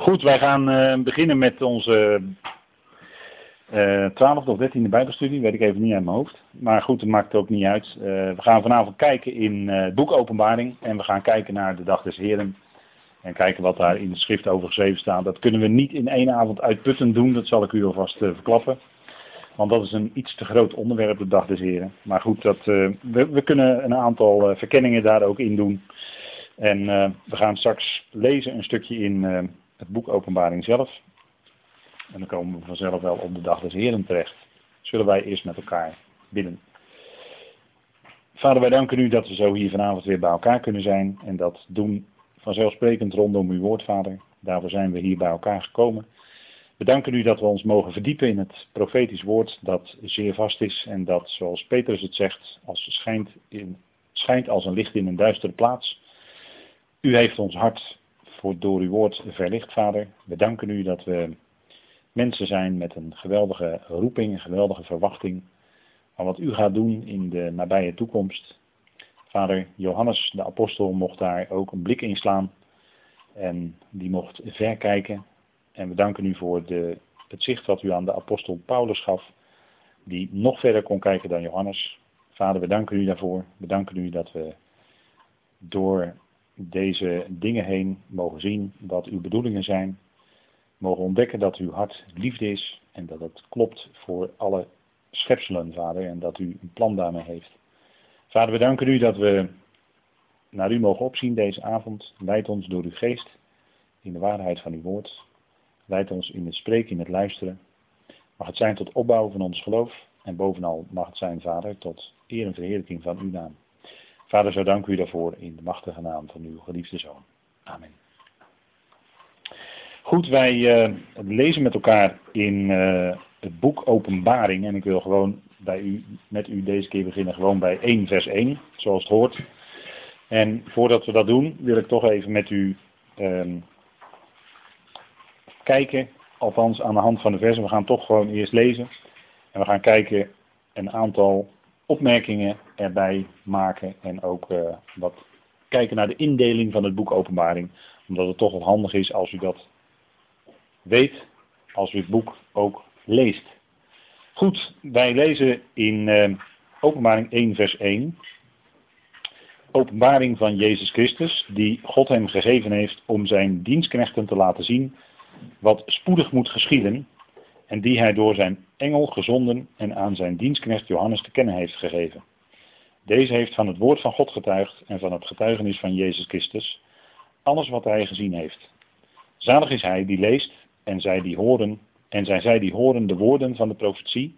Goed, wij gaan uh, beginnen met onze uh, twaalfde of dertiende bijbelstudie, weet ik even niet uit mijn hoofd. Maar goed, dat maakt ook niet uit. Uh, we gaan vanavond kijken in het boek Openbaring en we gaan kijken naar de Dag des Heren. En kijken wat daar in de schrift over geschreven staat. Dat kunnen we niet in één avond uitputtend doen, dat zal ik u alvast verklappen. Want dat is een iets te groot onderwerp, de Dag des Heren. Maar goed, dat, we, we, kunnen een aantal verkenningen daar ook in doen. En we gaan straks lezen een stukje in het boek Openbaring zelf. En dan komen we vanzelf wel op de dag des Heren terecht. Zullen wij eerst met elkaar bidden. Vader, wij danken u dat we zo hier vanavond weer bij elkaar kunnen zijn. En dat doen vanzelfsprekend rondom uw woord, Vader. Daarvoor zijn we hier bij elkaar gekomen. We danken u dat we ons mogen verdiepen in het profetisch woord dat zeer vast is. En dat, zoals Petrus het zegt, als schijnt, in, schijnt als een licht in een duistere plaats. U heeft ons hart voor door uw woord verlicht, Vader. We danken u dat we mensen zijn met een geweldige roeping, een geweldige verwachting van wat u gaat doen in de nabije toekomst. Vader, Johannes de apostel mocht daar ook een blik in slaan en die mocht verkijken. En we danken u voor de, het zicht wat u aan de apostel Paulus gaf, die nog verder kon kijken dan Johannes. Vader, we danken u daarvoor. We danken u dat we door deze dingen heen mogen zien wat uw bedoelingen zijn. Mogen ontdekken dat uw hart liefde is en dat het klopt voor alle schepselen, Vader, en dat u een plan daarmee heeft. Vader, we danken u dat we naar u mogen opzien deze avond. Leid ons door uw geest in de waarheid van uw woord. Leid ons in het spreken, in het luisteren. Mag het zijn tot opbouw van ons geloof. En bovenal mag het zijn, Vader, tot eer en verheerlijking van uw naam. Vader, zo dank u daarvoor in de machtige naam van uw geliefde zoon. Amen. Goed, wij uh, lezen met elkaar in uh, het boek Openbaring. En ik wil gewoon bij u, met u deze keer beginnen gewoon bij 1 vers 1, zoals het hoort. En voordat we dat doen, wil ik toch even met u uh, kijken, althans aan de hand van de versen. We gaan toch gewoon eerst lezen. En we gaan kijken een aantal opmerkingen erbij maken en ook uh, wat kijken naar de indeling van het boek Openbaring. Omdat het toch wel handig is als u dat weet, als u het boek ook leest. Goed, wij lezen in uh, Openbaring 1 vers 1. Openbaring van Jezus Christus, die God hem gegeven heeft om zijn dienstknechten te laten zien wat spoedig moet geschieden en die hij door zijn engel gezonden en aan zijn dienstknecht Johannes te kennen heeft gegeven. Deze heeft van het woord van God getuigd en van het getuigenis van Jezus Christus, alles wat hij gezien heeft. Zalig is hij die leest en zij die horen, en zij zij die horen de woorden van de profetie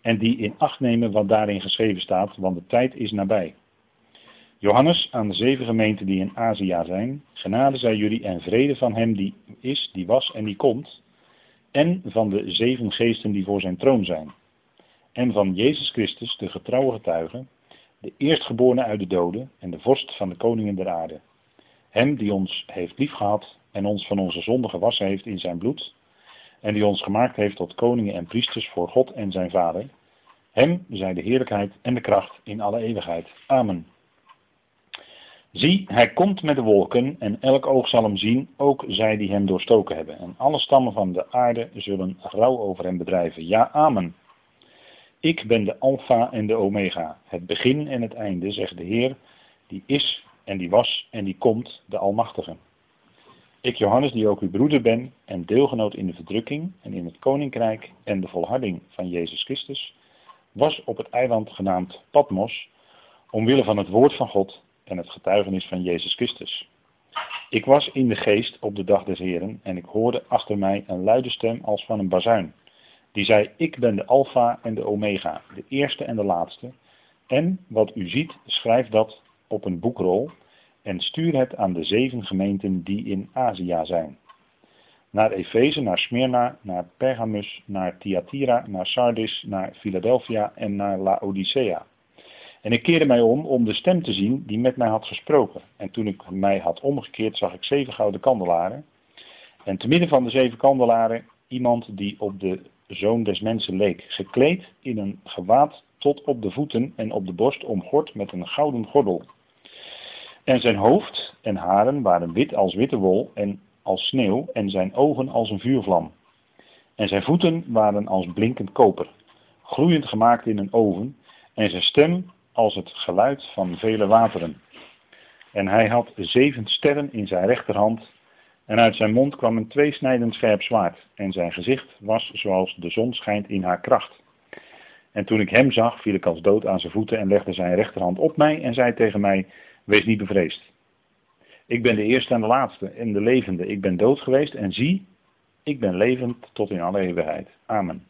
en die in acht nemen wat daarin geschreven staat, want de tijd is nabij. Johannes aan de zeven gemeenten die in Azië zijn, genade zij jullie en vrede van hem die is, die was en die komt, en van de zeven geesten die voor zijn troon zijn, en van Jezus Christus, de getrouwe getuige, de eerstgeborene uit de doden en de vorst van de koningen der aarde. Hem die ons heeft liefgehad en ons van onze zonde gewassen heeft in zijn bloed, en die ons gemaakt heeft tot koningen en priesters voor God en zijn Vader. Hem zij de heerlijkheid en de kracht in alle eeuwigheid. Amen. Zie, hij komt met de wolken en elk oog zal hem zien, ook zij die hem doorstoken hebben. En alle stammen van de aarde zullen rouw over hem bedrijven. Ja, amen. Ik ben de Alpha en de Omega, het begin en het einde, zegt de Heer, die is en die was en die komt, de Almachtige. Ik, Johannes, die ook uw broeder ben en deelgenoot in de verdrukking en in het koninkrijk en de volharding van Jezus Christus, was op het eiland genaamd Patmos, omwille van het woord van God en het getuigenis van Jezus Christus. Ik was in de geest op de dag des Heren en ik hoorde achter mij een luide stem als van een bazuin. Die zei, ik ben de Alpha en de Omega, de eerste en de laatste. En wat u ziet, schrijf dat op een boekrol en stuur het aan de zeven gemeenten die in Azië zijn. Naar Efeze, naar Smyrna, naar Pergamus, naar Thyatira, naar Sardis, naar Philadelphia en naar Laodicea. En ik keerde mij om om de stem te zien die met mij had gesproken. En toen ik mij had omgekeerd, zag ik zeven gouden kandelaren. En te midden van de zeven kandelaren iemand die op de zoon des mensen leek, gekleed in een gewaad tot op de voeten en op de borst omgord met een gouden gordel. En zijn hoofd en haren waren wit als witte wol en als sneeuw en zijn ogen als een vuurvlam. En zijn voeten waren als blinkend koper, gloeiend gemaakt in een oven, en zijn stem als het geluid van vele wateren. En hij had zeven sterren in zijn rechterhand, en uit zijn mond kwam een tweesnijdend scherp zwaard, en zijn gezicht was zoals de zon schijnt in haar kracht. En toen ik hem zag, viel ik als dood aan zijn voeten en legde zijn rechterhand op mij en zei tegen mij, wees niet bevreesd. Ik ben de eerste en de laatste en de levende. Ik ben dood geweest en zie, ik ben levend tot in alle eeuwigheid. Amen.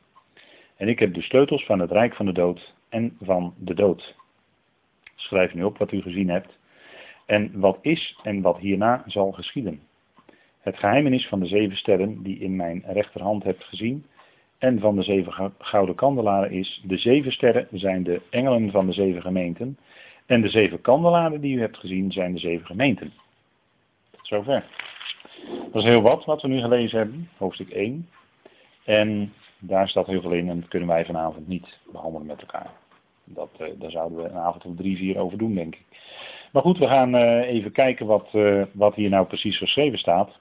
En ik heb de sleutels van het rijk van de dood en van de dood. Schrijf nu op wat u gezien hebt. En wat is en wat hierna zal geschieden. Het geheimenis van de zeven sterren die in mijn rechterhand hebt gezien. En van de zeven gouden kandelaren is, de zeven sterren zijn de engelen van de zeven gemeenten. En de zeven kandelaren die u hebt gezien zijn de zeven gemeenten. Zover. Dat is heel wat wat we nu gelezen hebben, hoofdstuk 1. En daar staat heel veel in en dat kunnen wij vanavond niet behandelen met elkaar. Dat, uh, daar zouden we een avond of drie, vier over doen, denk ik. Maar goed, we gaan uh, even kijken wat, uh, wat hier nou precies geschreven staat.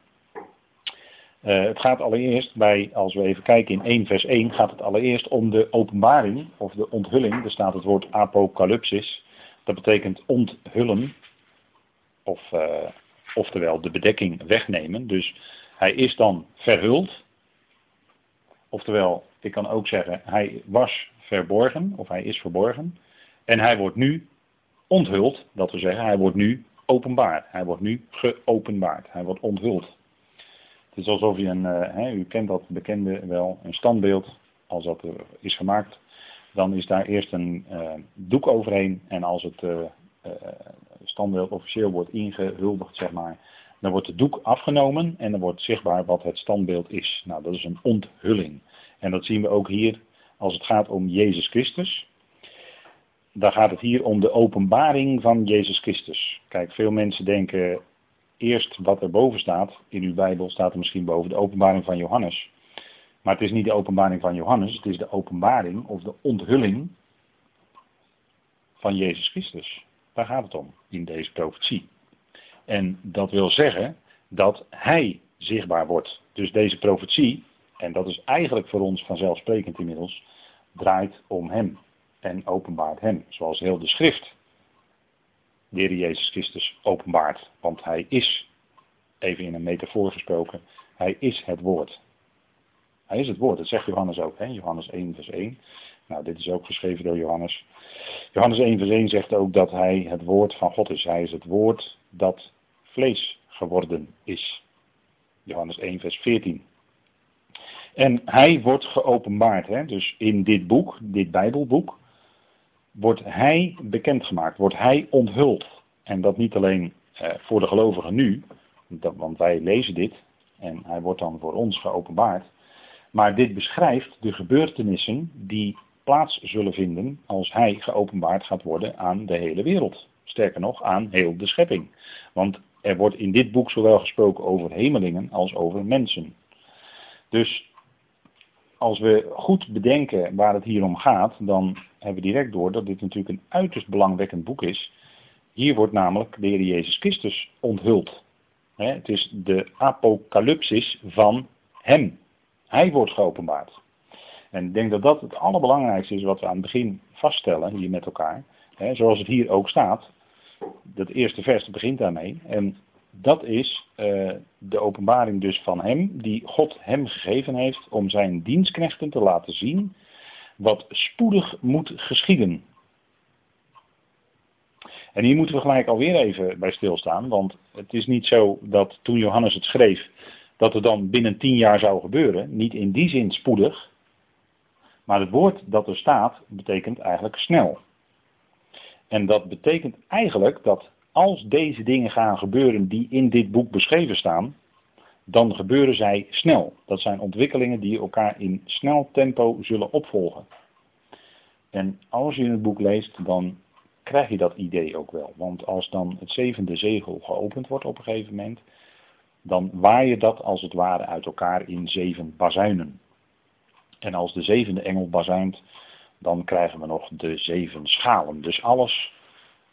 Het gaat allereerst bij, als we even kijken in 1 vers 1, gaat het allereerst om de openbaring of de onthulling. Er staat het woord apocalypsis. Dat betekent onthullen of oftewel de bedekking wegnemen. Dus hij is dan verhuld. Oftewel, ik kan ook zeggen, hij was verborgen, of hij is verborgen. En hij wordt nu onthuld, dat we zeggen, hij wordt nu openbaar. Hij wordt nu geopenbaard. Hij wordt onthuld. Is alsof je een, uh, hè, u kent dat bekende wel, een standbeeld, als dat is gemaakt, dan is daar eerst een uh, doek overheen en als het uh, standbeeld officieel wordt ingehuldigd, zeg maar, dan wordt de doek afgenomen en dan wordt zichtbaar wat het standbeeld is. Nou, dat is een onthulling. En dat zien we ook hier als het gaat om Jezus Christus. Dan gaat het hier om de openbaring van Jezus Christus. Kijk, veel mensen denken eerst wat er boven staat. In uw Bijbel staat er misschien boven de openbaring van Johannes. Maar het is niet de openbaring van Johannes, het is de openbaring of de onthulling van Jezus Christus. Daar gaat het om in deze profetie. En dat wil zeggen dat hij zichtbaar wordt. Dus deze profetie, en dat is eigenlijk voor ons vanzelfsprekend inmiddels, draait om hem en openbaart hem. Zoals heel de schrift de Heer Jezus Christus openbaart. Want hij is, even in een metafoor gesproken, hij is het woord. Hij is het woord, dat zegt Johannes ook, hè? Johannes 1 vers 1. Nou, dit is ook geschreven door Johannes. Johannes 1 vers 1 zegt ook dat hij het woord van God is. Hij is het woord dat vlees geworden is. Johannes 1 vers 14. En hij wordt geopenbaard. Hè? Dus in dit boek, dit Bijbelboek, wordt hij bekendgemaakt, wordt hij onthuld. En dat niet alleen eh, voor de gelovigen nu, want wij lezen dit en hij wordt dan voor ons geopenbaard. Maar dit beschrijft de gebeurtenissen die plaats zullen vinden als hij geopenbaard gaat worden aan de hele wereld. Sterker nog, aan heel de schepping. Want er wordt in dit boek zowel gesproken over hemelingen als over mensen. Dus als we goed bedenken waar het hier om gaat, dan hebben we direct door dat dit natuurlijk een uiterst belangwekkend boek is. Hier wordt namelijk de Heer Jezus Christus onthuld. Het is de apocalypsis van Hem. Hij wordt geopenbaard. En ik denk dat dat het allerbelangrijkste is wat we aan het begin vaststellen hier met elkaar. zoals het hier ook staat. Dat eerste vers begint daarmee. En dat is uh, de openbaring dus van hem, die God hem gegeven heeft om zijn dienstknechten te laten zien wat spoedig moet geschieden. En hier moeten we gelijk alweer even bij stilstaan, want het is niet zo dat toen Johannes het schreef, dat het dan binnen tien jaar zou gebeuren. Niet in die zin spoedig, maar het woord dat er staat betekent eigenlijk snel. En dat betekent eigenlijk dat als deze dingen gaan gebeuren die in dit boek beschreven staan, dan gebeuren zij snel. Dat zijn ontwikkelingen die elkaar in snel tempo zullen opvolgen. En als je het boek leest, dan krijg je dat idee ook wel. Want als dan het zevende zegel geopend wordt op een gegeven moment, dan waai je dat als het ware uit elkaar in zeven bazuinen. En als de zevende engel bazuint, dan krijgen we nog de zeven schalen. Dus alles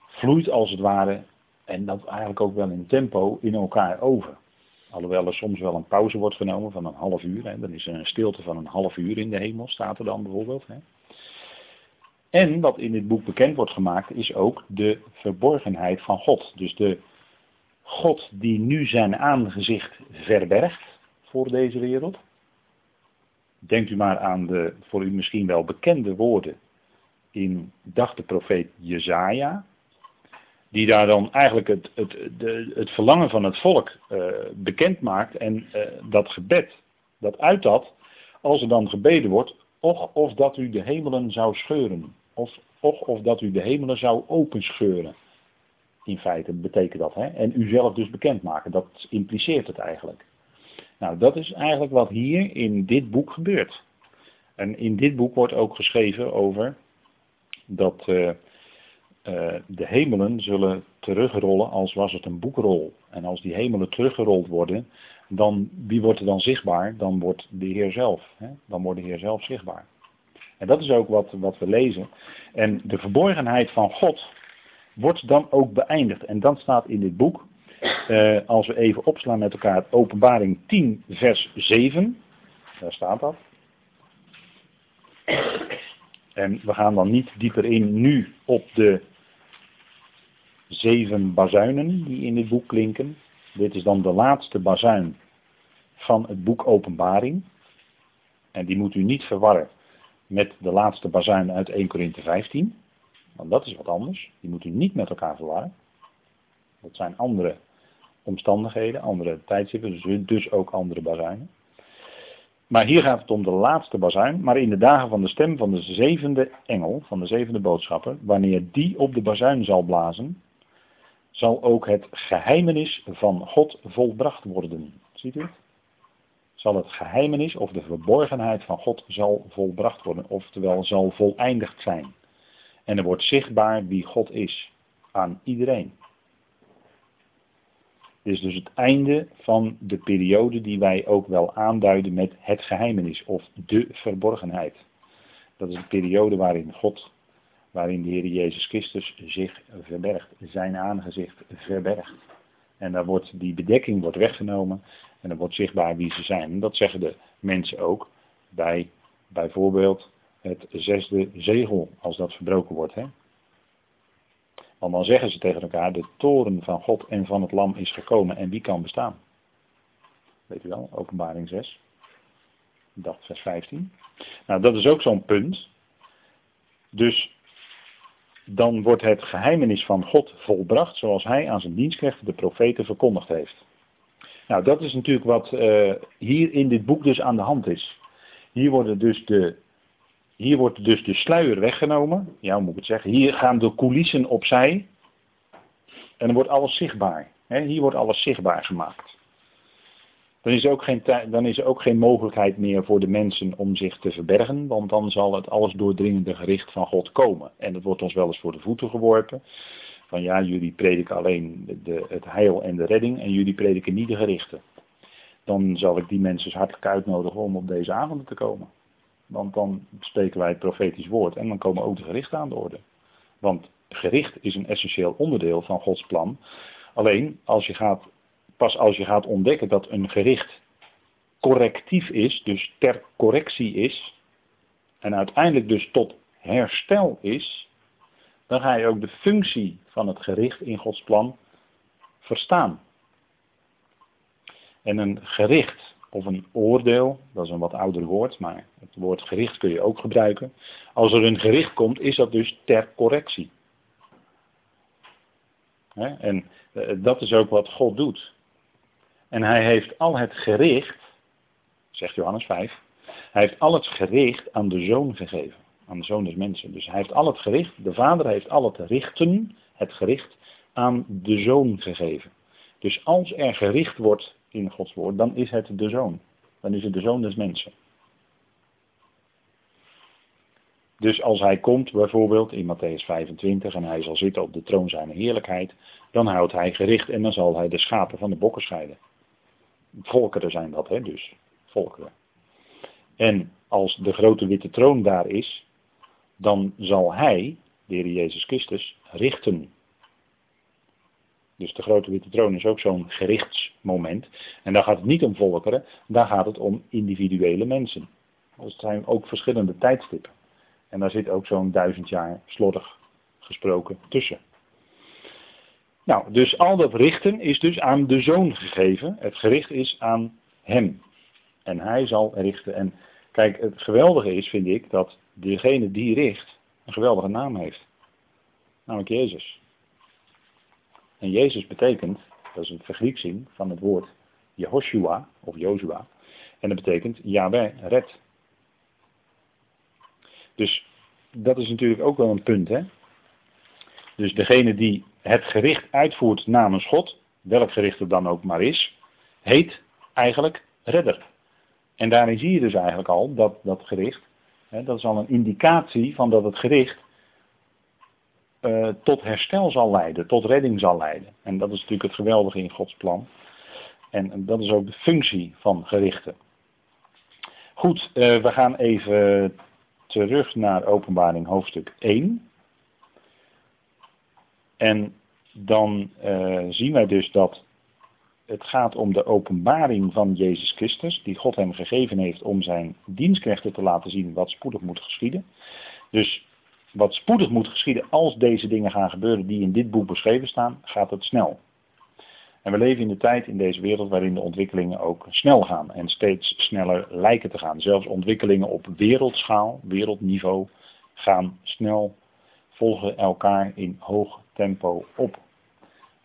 vloeit als het ware, en dat eigenlijk ook wel in tempo, in elkaar over. Alhoewel er soms wel een pauze wordt genomen van een half uur. Hè. Dan is er een stilte van een half uur in de hemel, staat er dan bijvoorbeeld. Hè. En wat in dit boek bekend wordt gemaakt, is ook de verborgenheid van God. Dus de God die nu zijn aangezicht verbergt voor deze wereld. Denkt u maar aan de voor u misschien wel bekende woorden in, dacht de profeet Jezaja, die daar dan eigenlijk het, het, de, het verlangen van het volk uh, bekend maakt en uh, dat gebed, dat uit dat, als er dan gebeden wordt, och of dat u de hemelen zou scheuren, of och of dat u de hemelen zou openscheuren. In feite betekent dat, hè? en u zelf dus bekendmaken, dat impliceert het eigenlijk. Nou, dat is eigenlijk wat hier in dit boek gebeurt. En in dit boek wordt ook geschreven over dat uh, uh, de hemelen zullen terugrollen als was het een boekrol. En als die hemelen teruggerold worden, dan wie wordt er dan zichtbaar? Dan wordt de Heer zelf. Hè? Dan wordt de Heer zelf zichtbaar. En dat is ook wat, wat we lezen. En de verborgenheid van God wordt dan ook beëindigd. En dan staat in dit boek, uh, als we even opslaan met elkaar, openbaring 10, vers 7. Daar staat dat. En we gaan dan niet dieper in nu op de zeven bazuinen die in dit boek klinken. Dit is dan de laatste bazuin van het boek Openbaring. En die moet u niet verwarren met de laatste bazuin uit 1 Korinthe 15. Want dat is wat anders. Die moet u niet met elkaar verwarren. Dat zijn andere omstandigheden, andere tijdstippen, dus, dus ook andere bazuinen. Maar hier gaat het om de laatste bazuin. Maar in de dagen van de stem van de zevende engel, van de zevende boodschapper, wanneer die op de bazuin zal blazen, zal ook het geheimenis van God volbracht worden. Ziet u het? Zal het geheimenis of de verborgenheid van God zal volbracht worden, oftewel zal voleindigd zijn. En er wordt zichtbaar wie God is aan iedereen. Dit is dus het einde van de periode die wij ook wel aanduiden met het geheimenis of de verborgenheid. Dat is de periode waarin God, waarin de Heer Jezus Christus zich verbergt, zijn aangezicht verbergt. En daar wordt die bedekking wordt weggenomen en er wordt zichtbaar wie ze zijn. En dat zeggen de mensen ook bij bijvoorbeeld het zesde zegel, als dat verbroken wordt. Hè? Want dan zeggen ze tegen elkaar, de toren van God en van het lam is gekomen en wie kan bestaan? Weet u wel, openbaring 6, dacht vers 15. Nou, dat is ook zo'n punt. Dus dan wordt het geheimenis van God volbracht zoals hij aan zijn dienstknechten de profeten verkondigd heeft. Nou, dat is natuurlijk wat uh, hier in dit boek dus aan de hand is. Hier worden dus de hier wordt dus de sluier weggenomen. Ja, hoe moet ik het zeggen? Hier gaan de coulissen opzij. En dan wordt alles zichtbaar. hier wordt alles zichtbaar gemaakt. Dan is, ook geen, dan is er ook geen mogelijkheid meer voor de mensen om zich te verbergen, want dan zal het alles doordringende gericht van God komen. En dat wordt ons wel eens voor de voeten geworpen. Van ja, jullie prediken alleen de, het heil en de redding en jullie prediken niet de gerichten. Dan zal ik die mensen hartelijk uitnodigen om op deze avonden te komen. Want dan spreken wij het profetisch woord en dan komen ook de gerichten aan de orde. Want gericht is een essentieel onderdeel van Gods plan. Alleen als je gaat, pas als je gaat ontdekken dat een gericht correctief is, dus ter correctie is, en uiteindelijk dus tot herstel is, dan ga je ook de functie van het gericht in Gods plan verstaan. En een gericht of een oordeel, dat is een wat ouder woord, maar het woord gericht kun je ook gebruiken. Als er een gericht komt, is dat dus ter correctie. En eh, dat is ook wat God doet. En hij heeft al het gericht, zegt Johannes 5, hij heeft al het gericht aan de zoon gegeven. Aan de zoon des mensen. Dus hij heeft al het gericht, de vader heeft al het richten, het gericht, aan de zoon gegeven. Dus als er gericht wordt in Gods woord, dan is het de zoon. Dan is het de zoon des mensen. Dus als hij komt bijvoorbeeld in Matthäus 25 en hij zal zitten op de troon zijn heerlijkheid, dan houdt hij gericht en dan zal hij de schapen van de bokken scheiden. Volkeren zijn dat, hè, dus. Volkeren. En als de grote witte troon daar is, dan zal hij, de Heer Jezus Christus, richten. Dus de grote witte troon is ook zo'n gerichtsmoment. En daar gaat het niet om volkeren, daar gaat het om individuele mensen. Dus het zijn ook verschillende tijdstippen. En daar zit ook zo'n duizend jaar slordig gesproken tussen. Nou, dus al dat richten is dus aan de zoon gegeven. Het gericht is aan hem. En hij zal richten. En kijk, het geweldige is, vind ik, dat degene die richt een geweldige naam heeft. Namelijk Jezus. En Jezus betekent, dat is een vergrieksing van het woord Jehoshua of Jozua. En dat betekent Yahweh red. Dus dat is natuurlijk ook wel een punt. Hè? Dus degene die het gericht uitvoert namens God, welk gericht het dan ook maar is, heet eigenlijk redder. En daarin zie je dus eigenlijk al dat dat gericht, hè, dat is al een indicatie van dat het gericht uh, tot herstel zal leiden, tot redding zal leiden. En dat is natuurlijk het geweldige in Gods plan. En dat is ook de functie van gerichten. Goed, uh, we gaan even terug naar openbaring hoofdstuk 1. En dan uh, zien wij dus dat het gaat om de openbaring van Jezus Christus, die God hem gegeven heeft om zijn dienstknechten te laten zien wat spoedig moet geschieden. Dus wat spoedig moet geschieden als deze dingen gaan gebeuren die in dit boek beschreven staan, gaat het snel. En we leven in de tijd in deze wereld waarin de ontwikkelingen ook snel gaan en steeds sneller lijken te gaan. Zelfs ontwikkelingen op wereldschaal, wereldniveau, gaan snel, volgen elkaar in hoog tempo op.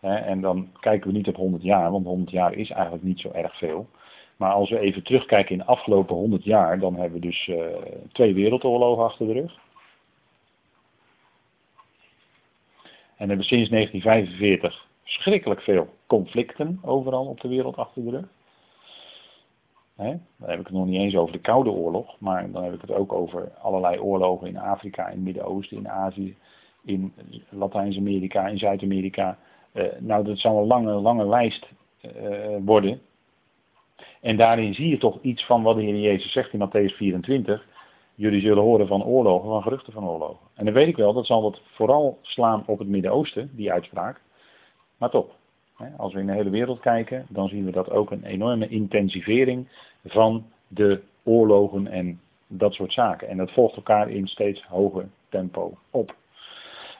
En dan kijken we niet op 100 jaar, want 100 jaar is eigenlijk niet zo erg veel. Maar als we even terugkijken in de afgelopen 100 jaar, dan hebben we dus uh, twee wereldoorlogen achter de rug. En hebben sinds 1945 schrikkelijk veel conflicten overal op de wereld achter de rug. Dan heb ik het nog niet eens over de Koude Oorlog, maar dan heb ik het ook over allerlei oorlogen in Afrika, in het Midden-Oosten, in Azië, in Latijns-Amerika, in Zuid-Amerika. Uh, nou, dat zal een lange, lange lijst uh, worden. En daarin zie je toch iets van wat de Heer Jezus zegt in Matthäus 24. Jullie zullen horen van oorlogen, van geruchten van oorlogen. En dan weet ik wel, dat zal dat vooral slaan op het Midden-Oosten, die uitspraak. Maar toch, als we in de hele wereld kijken, dan zien we dat ook een enorme intensivering van de oorlogen en dat soort zaken. En dat volgt elkaar in steeds hoger tempo op.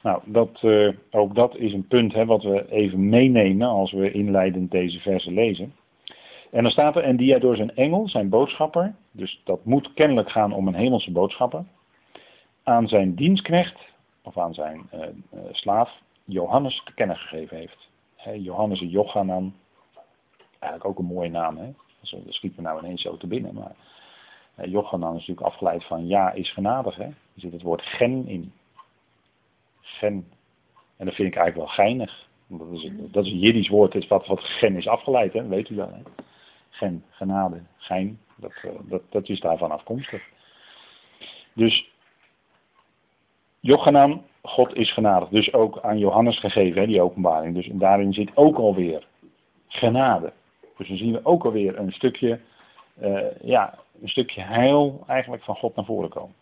Nou, dat, uh, ook dat is een punt hè, wat we even meenemen als we inleidend deze versen lezen. En dan staat er, en die hij door zijn engel, zijn boodschapper, dus dat moet kennelijk gaan om een hemelse boodschapper, aan zijn dienstknecht, of aan zijn uh, uh, slaaf, Johannes te kennen gegeven heeft. He, Johannes en Jochanan, eigenlijk ook een mooie naam, hè? dat schiet me nou ineens zo te binnen, maar uh, Jochanan is natuurlijk afgeleid van ja is genadig, hè? er zit het woord gen in. Gen. En dat vind ik eigenlijk wel geinig. Dat is, dat is een Jiddisch woord, is wat, wat gen is afgeleid, hè? weet u wel. Gen, genade, gein, dat, uh, dat, dat is daarvan afkomstig. Dus Jochanan, God is genadig. Dus ook aan Johannes gegeven, hè, die openbaring. Dus daarin zit ook alweer genade. Dus dan zien we ook alweer een stukje, uh, ja, een stukje heil eigenlijk van God naar voren komen.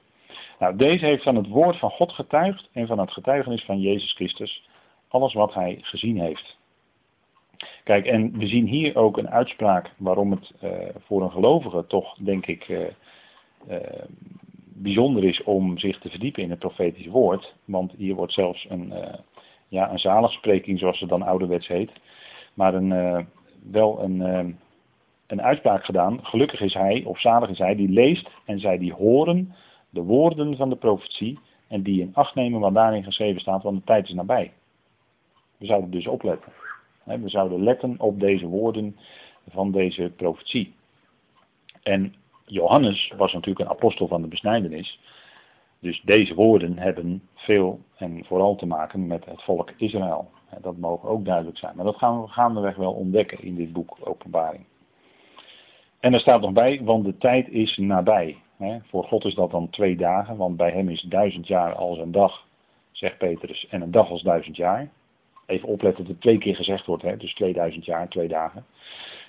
Nou, deze heeft van het woord van God getuigd en van het getuigenis van Jezus Christus alles wat hij gezien heeft. Kijk, en we zien hier ook een uitspraak waarom het uh, voor een gelovige toch, denk ik, uh, uh, bijzonder is om zich te verdiepen in het profetisch woord. Want hier wordt zelfs een, ja, een zaligspreking, zoals het dan ouderwets heet, maar een, wel een, een uitspraak gedaan. Gelukkig is hij, of zalig is hij, die leest en zij die horen de woorden van de profetie en die in acht nemen wat daarin geschreven staat, want de tijd is nabij. We zouden dus opletten. We zouden letten op deze woorden van deze profetie. En Johannes was natuurlijk een apostel van de besnijdenis. Dus deze woorden hebben veel en vooral te maken met het volk Israël. Dat mogen ook duidelijk zijn. Maar dat gaan we gaandeweg wel ontdekken in dit boek Openbaring. En er staat nog bij, want de tijd is nabij. Voor God is dat dan twee dagen, want bij hem is duizend jaar als een dag, zegt Petrus, en een dag als duizend jaar. Even opletten dat het twee keer gezegd wordt, hè? dus 2000 jaar, twee dagen.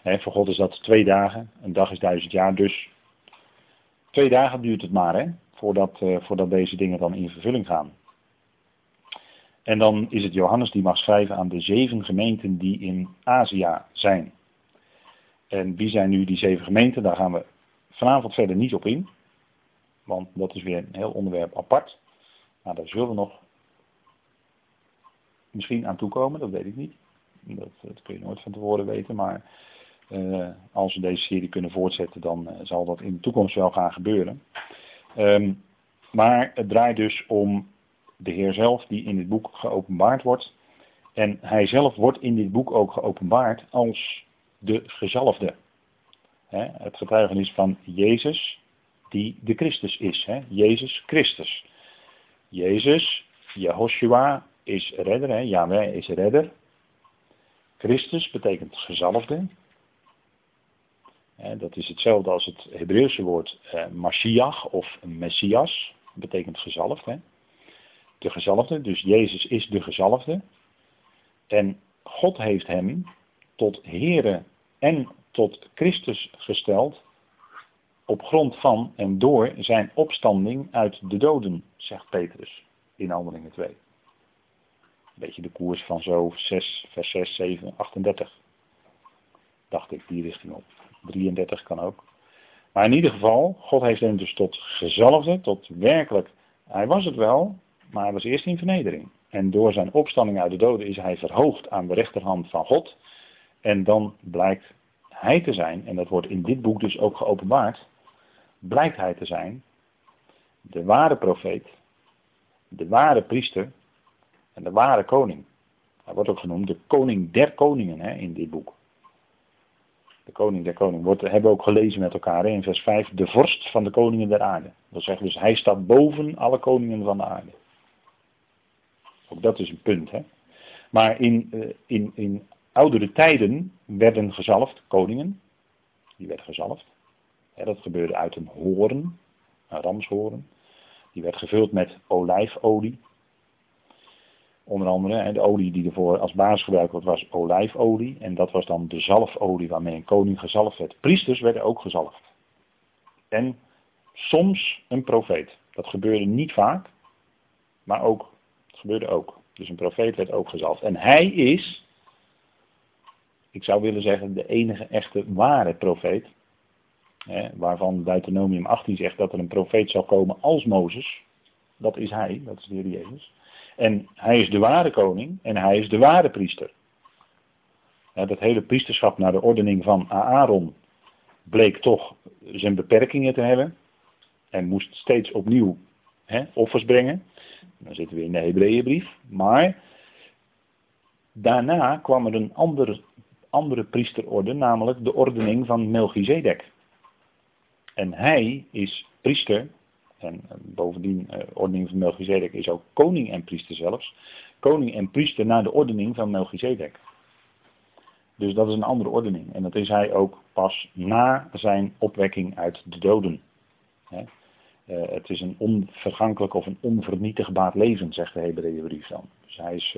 voor God is dat twee dagen, een dag is duizend jaar, dus twee dagen duurt het maar, hè? Voordat, uh, voordat deze dingen dan in vervulling gaan. En dan is het Johannes die mag schrijven aan de zeven gemeenten die in Azië zijn. En wie zijn nu die zeven gemeenten? Daar gaan we vanavond verder niet op in. Want dat is weer een heel onderwerp apart. Maar daar zullen we nog misschien aan toekomen, dat weet ik niet. Dat, dat kun je nooit van tevoren weten. Maar uh, als we deze serie kunnen voortzetten, dan uh, zal dat in de toekomst wel gaan gebeuren. Um, maar het draait dus om de Heer zelf die in dit boek geopenbaard wordt. En hij zelf wordt in dit boek ook geopenbaard als de gezalfde. het getuigenis van Jezus, die de Christus is. Jezus Christus. Jezus, Jehoshua, is redder. He. Yahweh is redder. Christus betekent gezalfde. dat is hetzelfde als het Hebreeuwse woord eh, Mashiach of Messias. betekent gezalfd. De gezalfde, dus Jezus is de gezalfde. En God heeft hem tot Here en tot Christus gesteld op grond van en door zijn opstanding uit de doden, zegt Petrus in Handelingen 2. Een beetje de koers van zo 6, vers 6, 7, 38. Dacht ik die richting op. 33 kan ook. Maar in ieder geval, God heeft hem dus tot gezalfde, tot werkelijk, hij was het wel, maar hij was eerst in vernedering. En door zijn opstanding uit de doden is hij verhoogd aan de rechterhand van God. En dan blijkt hij te zijn, en dat wordt in dit boek dus ook geopenbaard, blijkt hij te zijn de ware profeet, de ware priester en de ware koning. Hij wordt ook genoemd de koning der koningen hè, in dit boek. De koning der koningen. Wordt, hebben we ook gelezen met elkaar in vers 5. De vorst van de koningen der aarde. Dat zegt dus, hij staat boven alle koningen van de aarde. Ook dat is een punt. Hè? Maar in, uh, in, in oudere tijden werden gezalfd koningen. Die werden gezalfd. Dat gebeurde uit een hoorn, een ramshoorn. Die werd gevuld met olijfolie. Onder andere, de olie die ervoor als basis gebruikt wordt, was olijfolie. En dat was dan de zalfolie waarmee een koning gezalfd werd. Priesters werden ook gezalfd. En soms een profeet. Dat gebeurde niet vaak, maar ook, het gebeurde ook. Dus een profeet werd ook gezalfd. En hij is, ik zou willen zeggen, de enige echte ware profeet. Hè, waarvan Deuteronomium 18 zegt dat er een profeet zal komen als Mozes. Dat is hij, dat is de Heer Jezus. En hij is de ware koning en hij is de ware priester. dat hele priesterschap naar de ordening van Aaron bleek toch zijn beperkingen te hebben. En moest steeds opnieuw offers brengen. Dan zitten we in de Hebreeënbrief. Maar daarna kwam er een andere, andere priesterorde, namelijk de ordening van Melchizedek. En hij is priester en bovendien, uh, ordening van Melchizedek is ook koning en priester zelfs. Koning en priester naar de ordening van Melchizedek. Dus dat is een andere ordening. En dat is hij ook pas na zijn opwekking uit de doden. He. Uh, het is een onvergankelijk of een onvernietigbaar leven, zegt de Hebreeënbrief dan. Dus hij is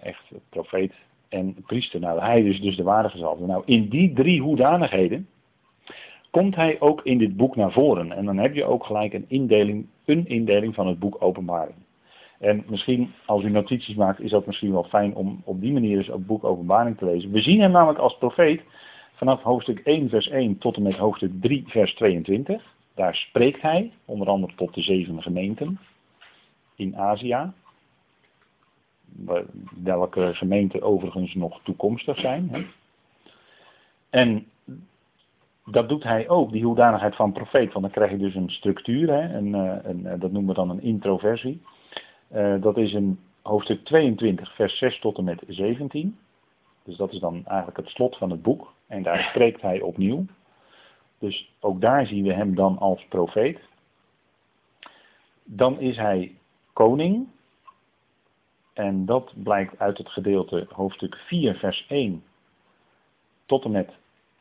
echt profeet en priester. Nou, hij is dus de ware gezalfde. Nou, in die drie hoedanigheden komt hij ook in dit boek naar voren. En dan heb je ook gelijk een indeling, een indeling van het boek Openbaring. En misschien, als u notities maakt, is dat misschien wel fijn om op die manier dus ook het boek Openbaring te lezen. We zien hem namelijk als profeet vanaf hoofdstuk 1 vers 1 tot en met hoofdstuk 3 vers 22. Daar spreekt hij, onder andere tot de zeven gemeenten in Azië. Welke gemeenten overigens nog toekomstig zijn. Hè. En dat doet hij ook, die hoedanigheid van profeet. Want dan krijg je dus een structuur, hè, en, uh, dat noemen we dan een introversie. Uh, dat is in hoofdstuk 22, vers 6 tot en met 17. Dus dat is dan eigenlijk het slot van het boek. En daar spreekt hij opnieuw. Dus ook daar zien we hem dan als profeet. Dan is hij koning. En dat blijkt uit het gedeelte hoofdstuk 4, vers 1 tot en met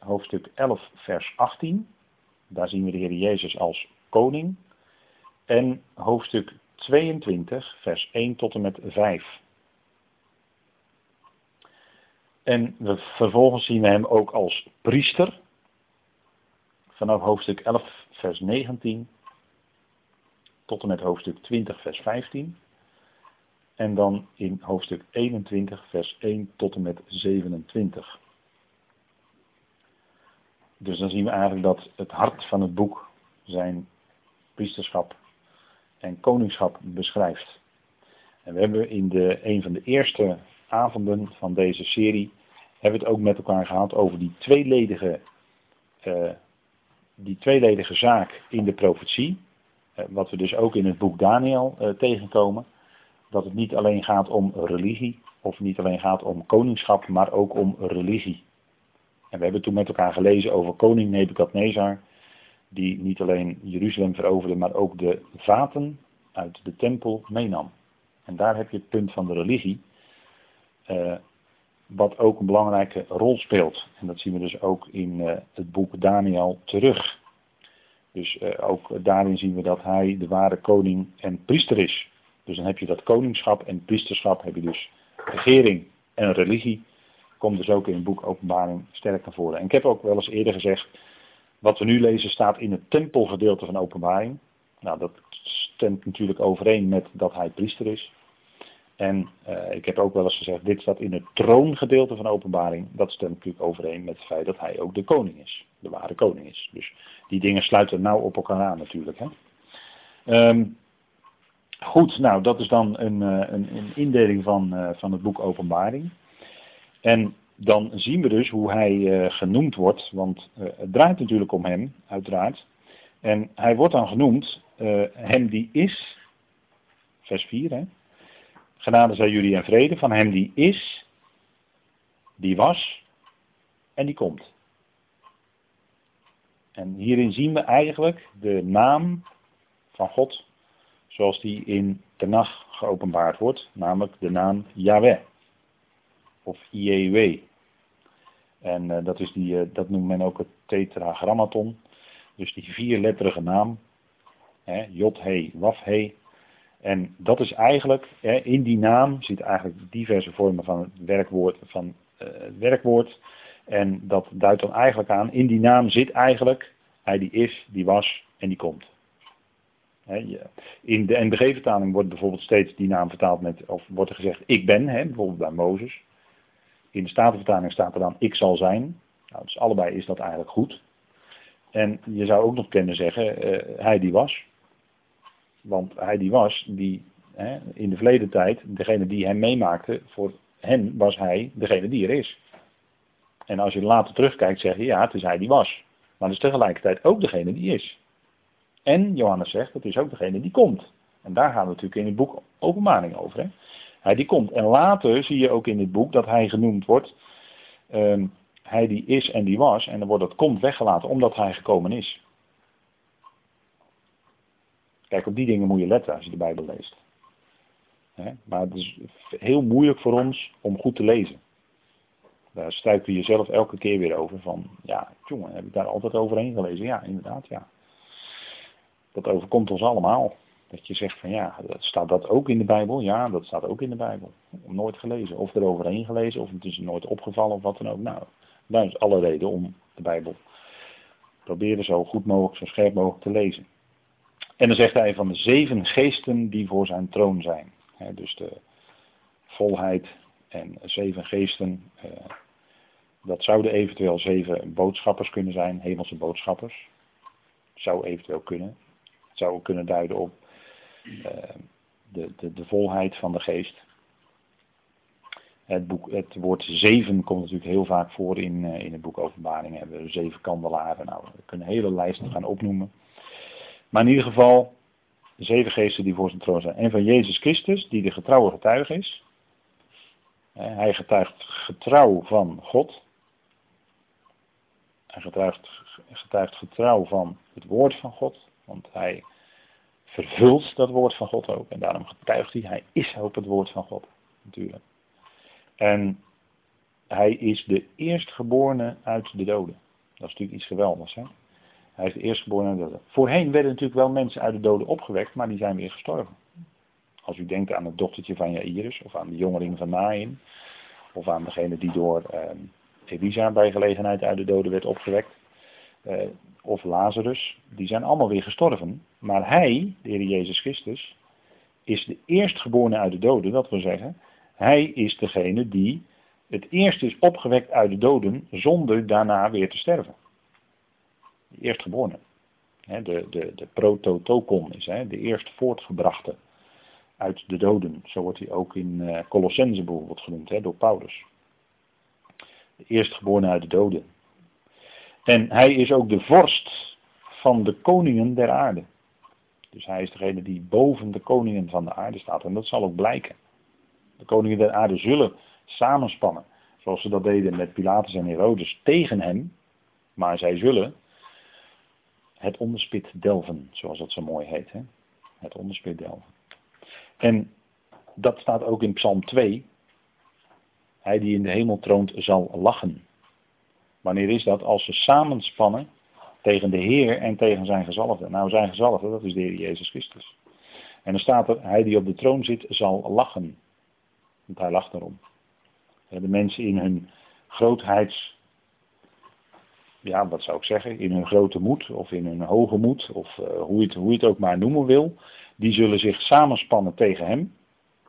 hoofdstuk 11, vers 18. Daar zien we de Heer Jezus als koning. En hoofdstuk 22, vers 1 tot en met 5. En we, vervolgens zien we hem ook als priester. Vanaf hoofdstuk 11, vers 19 tot en met hoofdstuk 20, vers 15. en dan in hoofdstuk 21, vers 1 tot en met 27. Dus dan zien we eigenlijk dat het hart van het boek zijn priesterschap en koningschap beschrijft. En we hebben in de, een van de eerste avonden van deze serie, hebben we het ook met elkaar gehad over die tweeledige, uh, die tweeledige zaak in de profetie. Uh, wat we dus ook in het boek Daniel uh, tegenkomen. Dat het niet alleen gaat om religie, of niet alleen gaat om koningschap, maar ook om religie. En we hebben toen met elkaar gelezen over koning Nebukadnezar, die niet alleen Jeruzalem veroverde, maar ook de vaten uit de tempel meenam. En daar heb je het punt van de religie, uh, wat ook een belangrijke rol speelt. En dat zien we dus ook in uh, het boek Daniel terug. Dus uh, ook daarin zien we dat hij de ware koning en priester is. Dus dan heb je dat koningschap en priesterschap, heb je dus regering en religie. Komt dus ook in het boek Openbaring sterk naar voren. En ik heb ook wel eens eerder gezegd, wat we nu lezen staat in het tempelgedeelte van Openbaring. Nou, dat stemt natuurlijk overeen met dat hij priester is. En uh, ik heb ook wel eens gezegd, dit staat in het troongedeelte van openbaring. Dat stemt natuurlijk overeen met het feit dat hij ook de koning is. De ware koning is. Dus die dingen sluiten nauw op elkaar aan natuurlijk. Hè. Um, goed, nou dat is dan een, uh, een, een indeling van, uh, van het boek openbaring. En dan zien we dus hoe hij genoemd wordt. Want het draait natuurlijk om hem, uiteraard. En hij wordt dan genoemd, hem die is, vers 4 hè. Genade zij jullie en vrede van hem die is, die was en die komt. En hierin zien we eigenlijk de naam van God zoals die in de nacht geopenbaard wordt, namelijk de naam Yahweh of IEW. En uh, dat, is die, uh, dat noemt men ook het tetragrammaton, dus die vierletterige naam, hè, Jod, He, Waf, He, en dat is eigenlijk, hè, in die naam zitten eigenlijk diverse vormen van het werkwoord, van, uh, het werkwoord. En dat duidt dan eigenlijk aan, in die naam zit eigenlijk, hij die is, die was en die komt. in de NBG-vertaling wordt bijvoorbeeld steeds die naam vertaald met, of wordt er gezegd, ik ben, hè, bijvoorbeeld bij Mozes. In de Statenvertaling staat er dan, ik zal zijn. Nou, dus allebei is dat eigenlijk goed. En je zou ook nog kunnen zeggen, uh, hij die was. Want hij die was, die hè, in de verleden tijd, degene die hem meemaakte, voor hen was hij degene die er is. En als je later terugkijkt, zeg je ja, het is hij die was. Maar het is tegelijkertijd ook degene die is. En Johannes zegt, het is ook degene die komt. En daar gaan we natuurlijk in het boek openbaring over. Hè? Hij die komt. En later zie je ook in het boek dat hij genoemd wordt, um, hij die is en die was. En dan wordt dat komt weggelaten omdat hij gekomen is. Kijk, op die dingen moet je letten als je de Bijbel leest. Maar het is heel moeilijk voor ons om goed te lezen. Daar struikel je jezelf elke keer weer over van, ja, jongen, heb ik daar altijd overheen gelezen? Ja, inderdaad, ja. Dat overkomt ons allemaal. Dat je zegt van, ja, staat dat ook in de Bijbel? Ja, dat staat ook in de Bijbel. Nooit gelezen. Of eroverheen gelezen, of het is nooit opgevallen, of wat dan ook. Nou, daar is alle reden om de Bijbel proberen zo goed mogelijk, zo scherp mogelijk te lezen. En dan zegt hij van de zeven geesten die voor zijn troon zijn. dus de volheid en zeven geesten. Eh, dat zouden eventueel zeven boodschappers kunnen zijn, hemelse boodschappers. Zou eventueel kunnen. Het zou kunnen duiden op de, de, de volheid van de geest. Het, boek, het woord zeven komt natuurlijk heel vaak voor in, uh, in het boek Openbaring. We hebben zeven kandelaren. Nou, we kunnen hele lijsten gaan opnoemen. Maar in ieder geval, de zeven geesten die voor zijn troon zijn. En van Jezus Christus, die de getrouwe getuige is. Hij getuigt getrouw van God. Hij getuigt, getuigt getrouw van het woord van God. Want hij vervult dat woord van God ook. En daarom getuigt hij. Hij is ook het woord van God. Natuurlijk. En hij is de eerstgeborene uit de doden. Dat is natuurlijk iets geweldigs. Hè? Hij is de eerstgeboren uit de doden. Voorheen werden natuurlijk wel mensen uit de doden opgewekt, maar die zijn weer gestorven. Als u denkt aan het dochtertje van Jairus, of aan de jongeling van Nain, of aan degene die door uh, Elisa bij gelegenheid uit de doden werd opgewekt, uh, of Lazarus, die zijn allemaal weer gestorven. Maar hij, de Heer Jezus Christus, is de eerstgeborene uit de doden. Dat wil zeggen, hij is degene die het eerst is opgewekt uit de doden zonder daarna weer te sterven. De eerstgeborene. De, de, de prototokon is hè, de eerst voortgebrachte uit de doden. Zo wordt hij ook in uh, Colossense bijvoorbeeld genoemd door Paulus. De eerstgeborene uit de doden. En hij is ook de vorst van de koningen der aarde. Dus hij is degene die boven de koningen van de aarde staat. En dat zal ook blijken. De koningen der aarde zullen samenspannen. Zoals ze dat deden met Pilatus en Herodes tegen hem. Maar zij zullen het onderspit delven, zoals dat zo mooi heet. Hè? Het onderspit delven. En dat staat ook in Psalm 2. Hij die in de hemel troont zal lachen. Wanneer is dat? Als ze samenspannen tegen de Heer en tegen zijn gezalfde. Nou, zijn gezalfde, dat is de Heer Jezus Christus. En dan staat er, hij die op de troon zit zal lachen. Want hij lacht erom. De mensen in hun grootheids, ja, wat zou ik zeggen, in hun grote moed of in hun hoge moed, of uh, hoe, je het, hoe je het ook maar noemen wil, die zullen zich samenspannen tegen hem.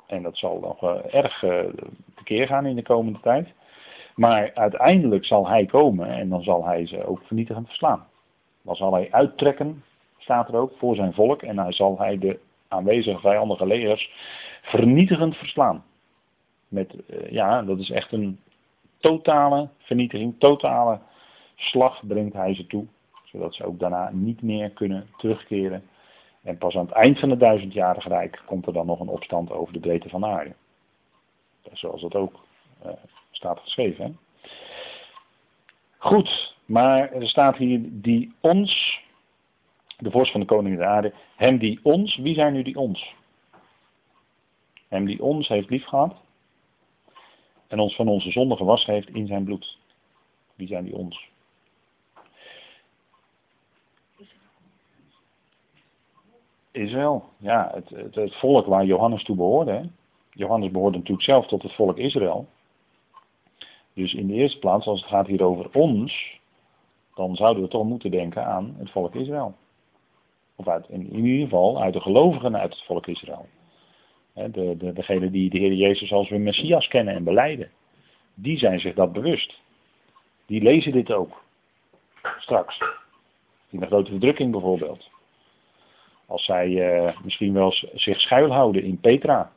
En dat zal nog uh, erg uh, tekeer gaan in de komende tijd. Maar uiteindelijk zal hij komen en dan zal hij ze ook vernietigend verslaan. Dan zal hij uittrekken, staat er ook, voor zijn volk. En dan zal hij de aanwezige vijandige legers vernietigend verslaan. Met, uh, ja, dat is echt een totale vernietiging, totale slag brengt hij ze toe. Zodat ze ook daarna niet meer kunnen terugkeren. En pas aan het eind van het duizendjarige rijk komt er dan nog een opstand over de breedte van de aarde. Zoals dat ook uh, staat geschreven. Goed, maar er staat hier die ons, de vorst van de koning der aarde, hem die ons, wie zijn nu die ons? Hem die ons heeft lief gehad en ons van onze zonde gewassen heeft in zijn bloed. Wie zijn die ons? Israël, ja, het, het, het, volk waar Johannes toe behoorde. Johannes behoorde natuurlijk zelf tot het volk Israël. Dus in de eerste plaats, als het gaat hier over ons, dan zouden we toch moeten denken aan het volk Israël. Of uit, in, ieder geval uit de gelovigen uit het volk Israël. De, de, degene die de Heer Jezus als hun Messias kennen en beleiden. Die zijn zich dat bewust. Die lezen dit ook. Straks. In de grote verdrukking bijvoorbeeld. Als zij uh, misschien wel zich schuilhouden in Petra.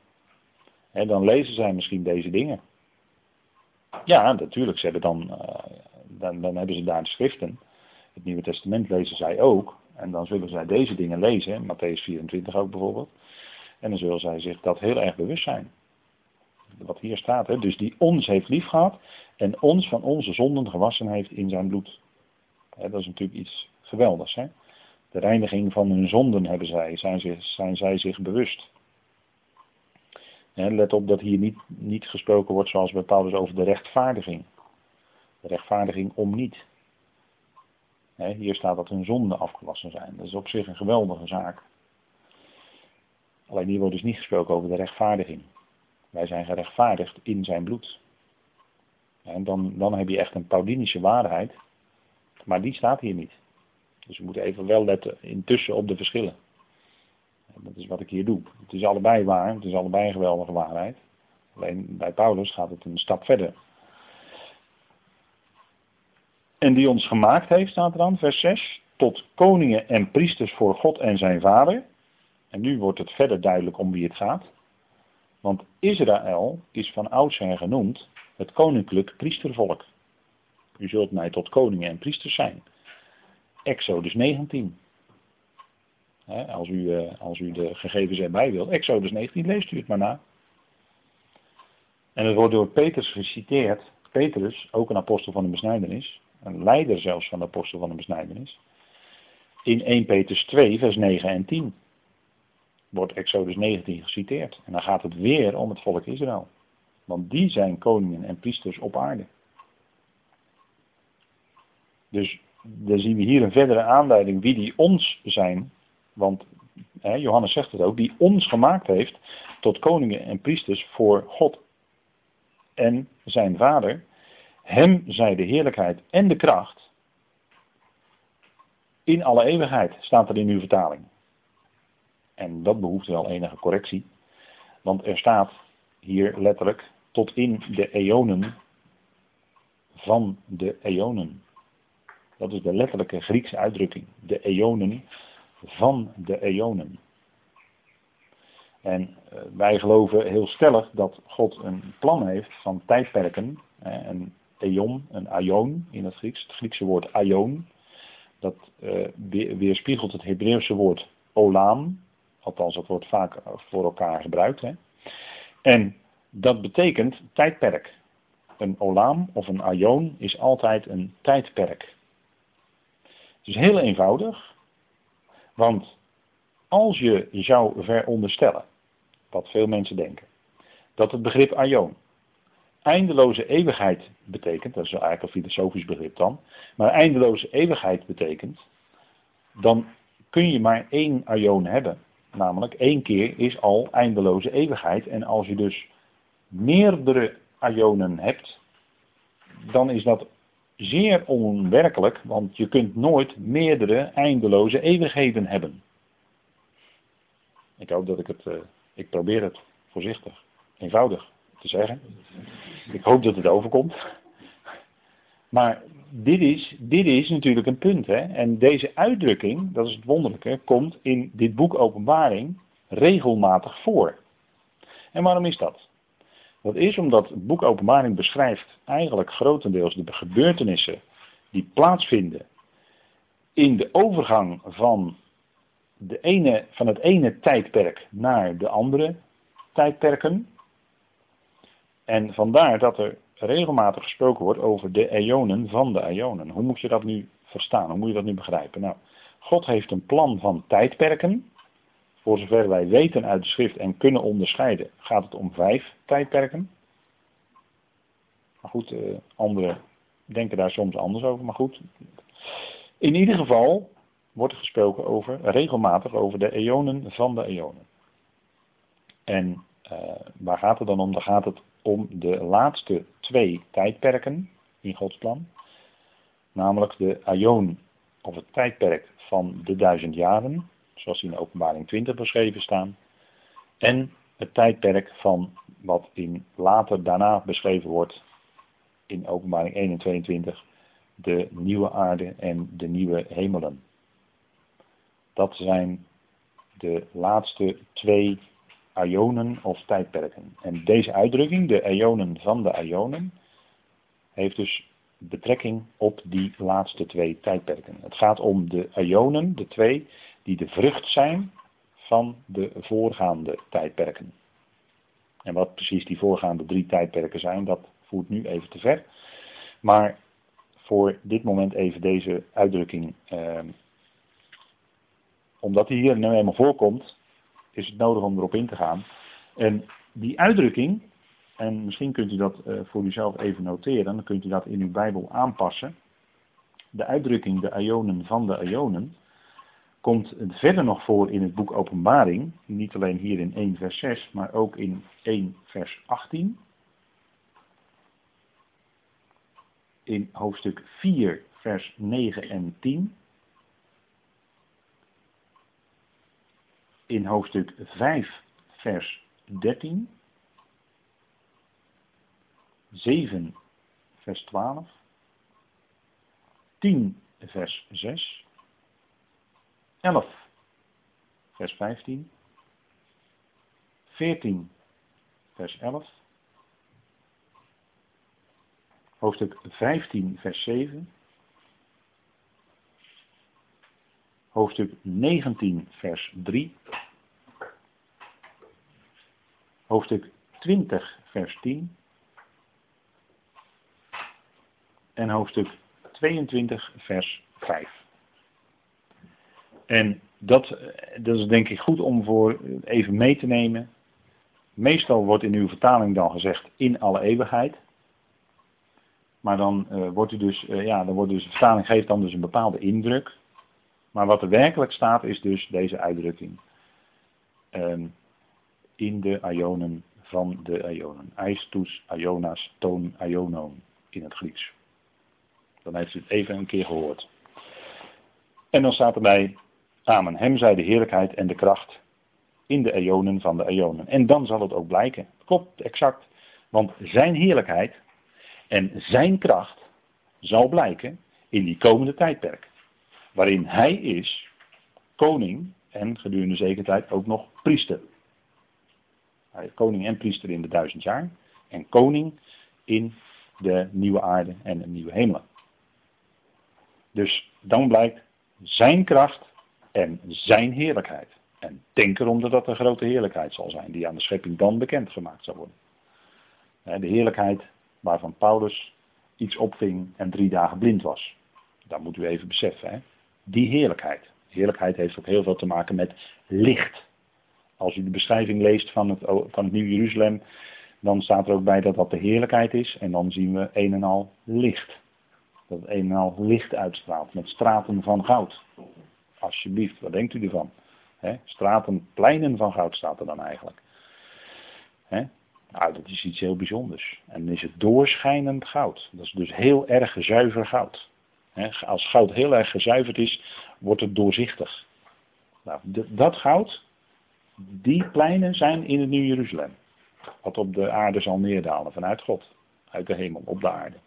Dan lezen zij misschien deze dingen. Ja, natuurlijk. Ze hebben dan, uh, dan, dan hebben ze daar de schriften. Het Nieuwe Testament lezen zij ook. En dan zullen zij deze dingen lezen. Matthäus 24 ook bijvoorbeeld. En dan zullen zij zich dat heel erg bewust zijn. Wat hier staat. Hè? Dus die ons heeft lief gehad. En ons van onze zonden gewassen heeft in zijn bloed. Hè, dat is natuurlijk iets geweldigs. Hè? De reiniging van hun zonden hebben zij, zijn, zijn zij zich bewust. Let op dat hier niet, niet gesproken wordt zoals bij Paulus over de rechtvaardiging. De rechtvaardiging om niet. hier staat dat hun zonden afgewassen zijn. Dat is op zich een geweldige zaak. Alleen hier wordt dus niet gesproken over de rechtvaardiging. Wij zijn gerechtvaardigd in zijn bloed. En dan, dan heb je echt een Paulinische waarheid. Maar die staat hier niet. Dus we moeten even wel letten intussen op de verschillen. Dat is wat ik hier doe. Het is allebei waar, het is allebei een geweldige waarheid. Alleen bij Paulus gaat het een stap verder. En die ons gemaakt heeft, staat er dan, vers 6, tot koningen en priesters voor God en zijn vader. En nu wordt het verder duidelijk om wie het gaat. Want Israël is van oudsher genoemd het koninklijk priestervolk. U zult mij tot koningen en priesters zijn. Exodus 19. Als, u, eh, als u de gegevens erbij wilt. Exodus 19, leest u het maar na. En het wordt door Petrus geciteerd. Petrus, ook een apostel van de besnijdenis. Een leider zelfs van de apostel van de besnijdenis. In 1 Petrus 2, vers 9 en 10 wordt Exodus 19 geciteerd. En dan gaat het weer om het volk Israël. Want die zijn koningen en priesters op aarde. Dus dan zien we hier een verdere aanleiding wie die ons zijn. Want hè, Johannes zegt het ook, die ons gemaakt heeft tot koningen en priesters voor God en zijn vader. Hem zij de heerlijkheid en de kracht in alle eeuwigheid, staat er in uw vertaling. En dat behoeft wel enige correctie. Want er staat hier letterlijk tot in de eonen van de eonen. Dat is de letterlijke Griekse uitdrukking. De eonen van de eonen. En eh, wij geloven heel stellig dat God een plan heeft van tijdperken. Een eon, een aion in het Grieks. Het Griekse woord aion. Dat uh, weerspiegelt het Hebreeuwse woord olam. Althans, dat wordt vaak voor elkaar gebruikt. Hè. En dat betekent tijdperk. Een olam of een aion is altijd een tijdperk. Het is heel eenvoudig. Want als je zou veronderstellen, wat veel mensen denken, dat het begrip aion eindeloze eeuwigheid betekent, dat is eigenlijk een filosofisch begrip dan, maar eindeloze eeuwigheid betekent, dan kun je maar één aion hebben. Namelijk één keer is al eindeloze eeuwigheid. En als je dus meerdere aionen hebt, dan is dat zeer onwerkelijk, want je kunt nooit meerdere eindeloze eeuwigheden hebben. Ik hoop dat ik het, uh, ik probeer het voorzichtig, eenvoudig te zeggen. Ik hoop dat het overkomt. Maar dit is, dit is natuurlijk een punt. Hè? En deze uitdrukking, dat is het wonderlijke, komt in dit boek Openbaring regelmatig voor. En waarom is dat? Dat is omdat het boek Openbaring beschrijft eigenlijk grotendeels de gebeurtenissen die plaatsvinden in de overgang van, de ene, van het ene tijdperk naar de andere tijdperken. En vandaar dat er regelmatig gesproken wordt over de eonen van de eonen. Hoe moet je dat nu verstaan? Hoe moet je dat nu begrijpen? Nou, God heeft een plan van tijdperken. Voor zover wij weten uit de schrift en kunnen onderscheiden, gaat het om vijf tijdperken. Maar goed, uh, anderen denken daar soms anders over, maar goed. In ieder geval wordt er gesproken over, regelmatig over de eonen van de eonen. En uh, waar gaat het dan om? Dan gaat het om de laatste twee tijdperken in Gods plan. Namelijk de aion, of het tijdperk van de duizend jaren, zoals in openbaring 20 beschreven staan. En het tijdperk van wat in later daarna beschreven wordt in openbaring 1 en 22, de nieuwe aarde en de nieuwe hemelen. Dat zijn de laatste twee Ionen of tijdperken. En deze uitdrukking, de Ionen van de Ionen, heeft dus betrekking op die laatste twee tijdperken. Het gaat om de Ionen, de twee, die de vrucht zijn van de voorgaande tijdperken. En wat precies die voorgaande drie tijdperken zijn, dat voert nu even te ver. Maar voor dit moment even deze uitdrukking. Eh, omdat die hier nu eenmaal voorkomt, is het nodig om erop in te gaan. En die uitdrukking, en misschien kunt u dat uh, voor uzelf even noteren, dan kunt u dat in uw Bijbel aanpassen. De uitdrukking de Ionen van de Ionen komt verder nog voor in het boek Openbaring. Niet alleen hier in 1 vers 6, maar ook in 1 vers 18. In hoofdstuk 4 vers 9 en 10. in hoofdstuk 5, vers 13, 7, vers 12, 10, vers 6, 11, vers 15, 14, vers 11, hoofdstuk 15, vers 7, hoofdstuk 19, vers 3. Hoofdstuk 20, vers 10. En hoofdstuk 22, vers 5. En dat, dat is denk ik goed om voor even mee te nemen. Meestal wordt in uw vertaling dan gezegd in alle eeuwigheid. Maar dan uh, wordt u dus, uh, ja, dan wordt dus de vertaling geeft dan dus een bepaalde indruk. Maar wat er werkelijk staat is dus deze uitdrukking. Um, in de ionen van de ionen. Aistus, ionas, toon, ionon in het Grieks. Dan heeft u het even een keer gehoord. En dan staat erbij, Amen. Hem zij de heerlijkheid en de kracht in de eonen van de eonen. En dan zal het ook blijken. Klopt, exact. Want zijn heerlijkheid en zijn kracht zal blijken in die komende tijdperk. Waarin hij is koning en gedurende zekerheid ook nog priester. Koning en priester in de duizend jaar. En koning in de nieuwe aarde en de nieuwe hemel. Dus dan blijkt zijn kracht en zijn heerlijkheid. En denk erom dat dat een grote heerlijkheid zal zijn, die aan de schepping dan bekendgemaakt zal worden. De heerlijkheid waarvan Paulus iets opving en drie dagen blind was. Dat moet u even beseffen. Hè? Die heerlijkheid. Heerlijkheid heeft ook heel veel te maken met licht. Als u de beschrijving leest van het, van het Nieuw Jeruzalem, dan staat er ook bij dat dat de heerlijkheid is. En dan zien we een en al licht. Dat het een en al licht uitstraalt met straten van goud. Alsjeblieft, wat denkt u ervan? He? Straten, pleinen van goud staat er dan eigenlijk. He? Nou, dat is iets heel bijzonders. En dan is het doorschijnend goud. Dat is dus heel erg zuiver goud. als goud heel erg gezuiverd is, wordt het doorzichtig. Nou, dat goud, die pleinen zijn in het Nieuw Jeruzalem. Wat op de aarde zal neerdalen vanuit God. Uit de hemel, op de aarde.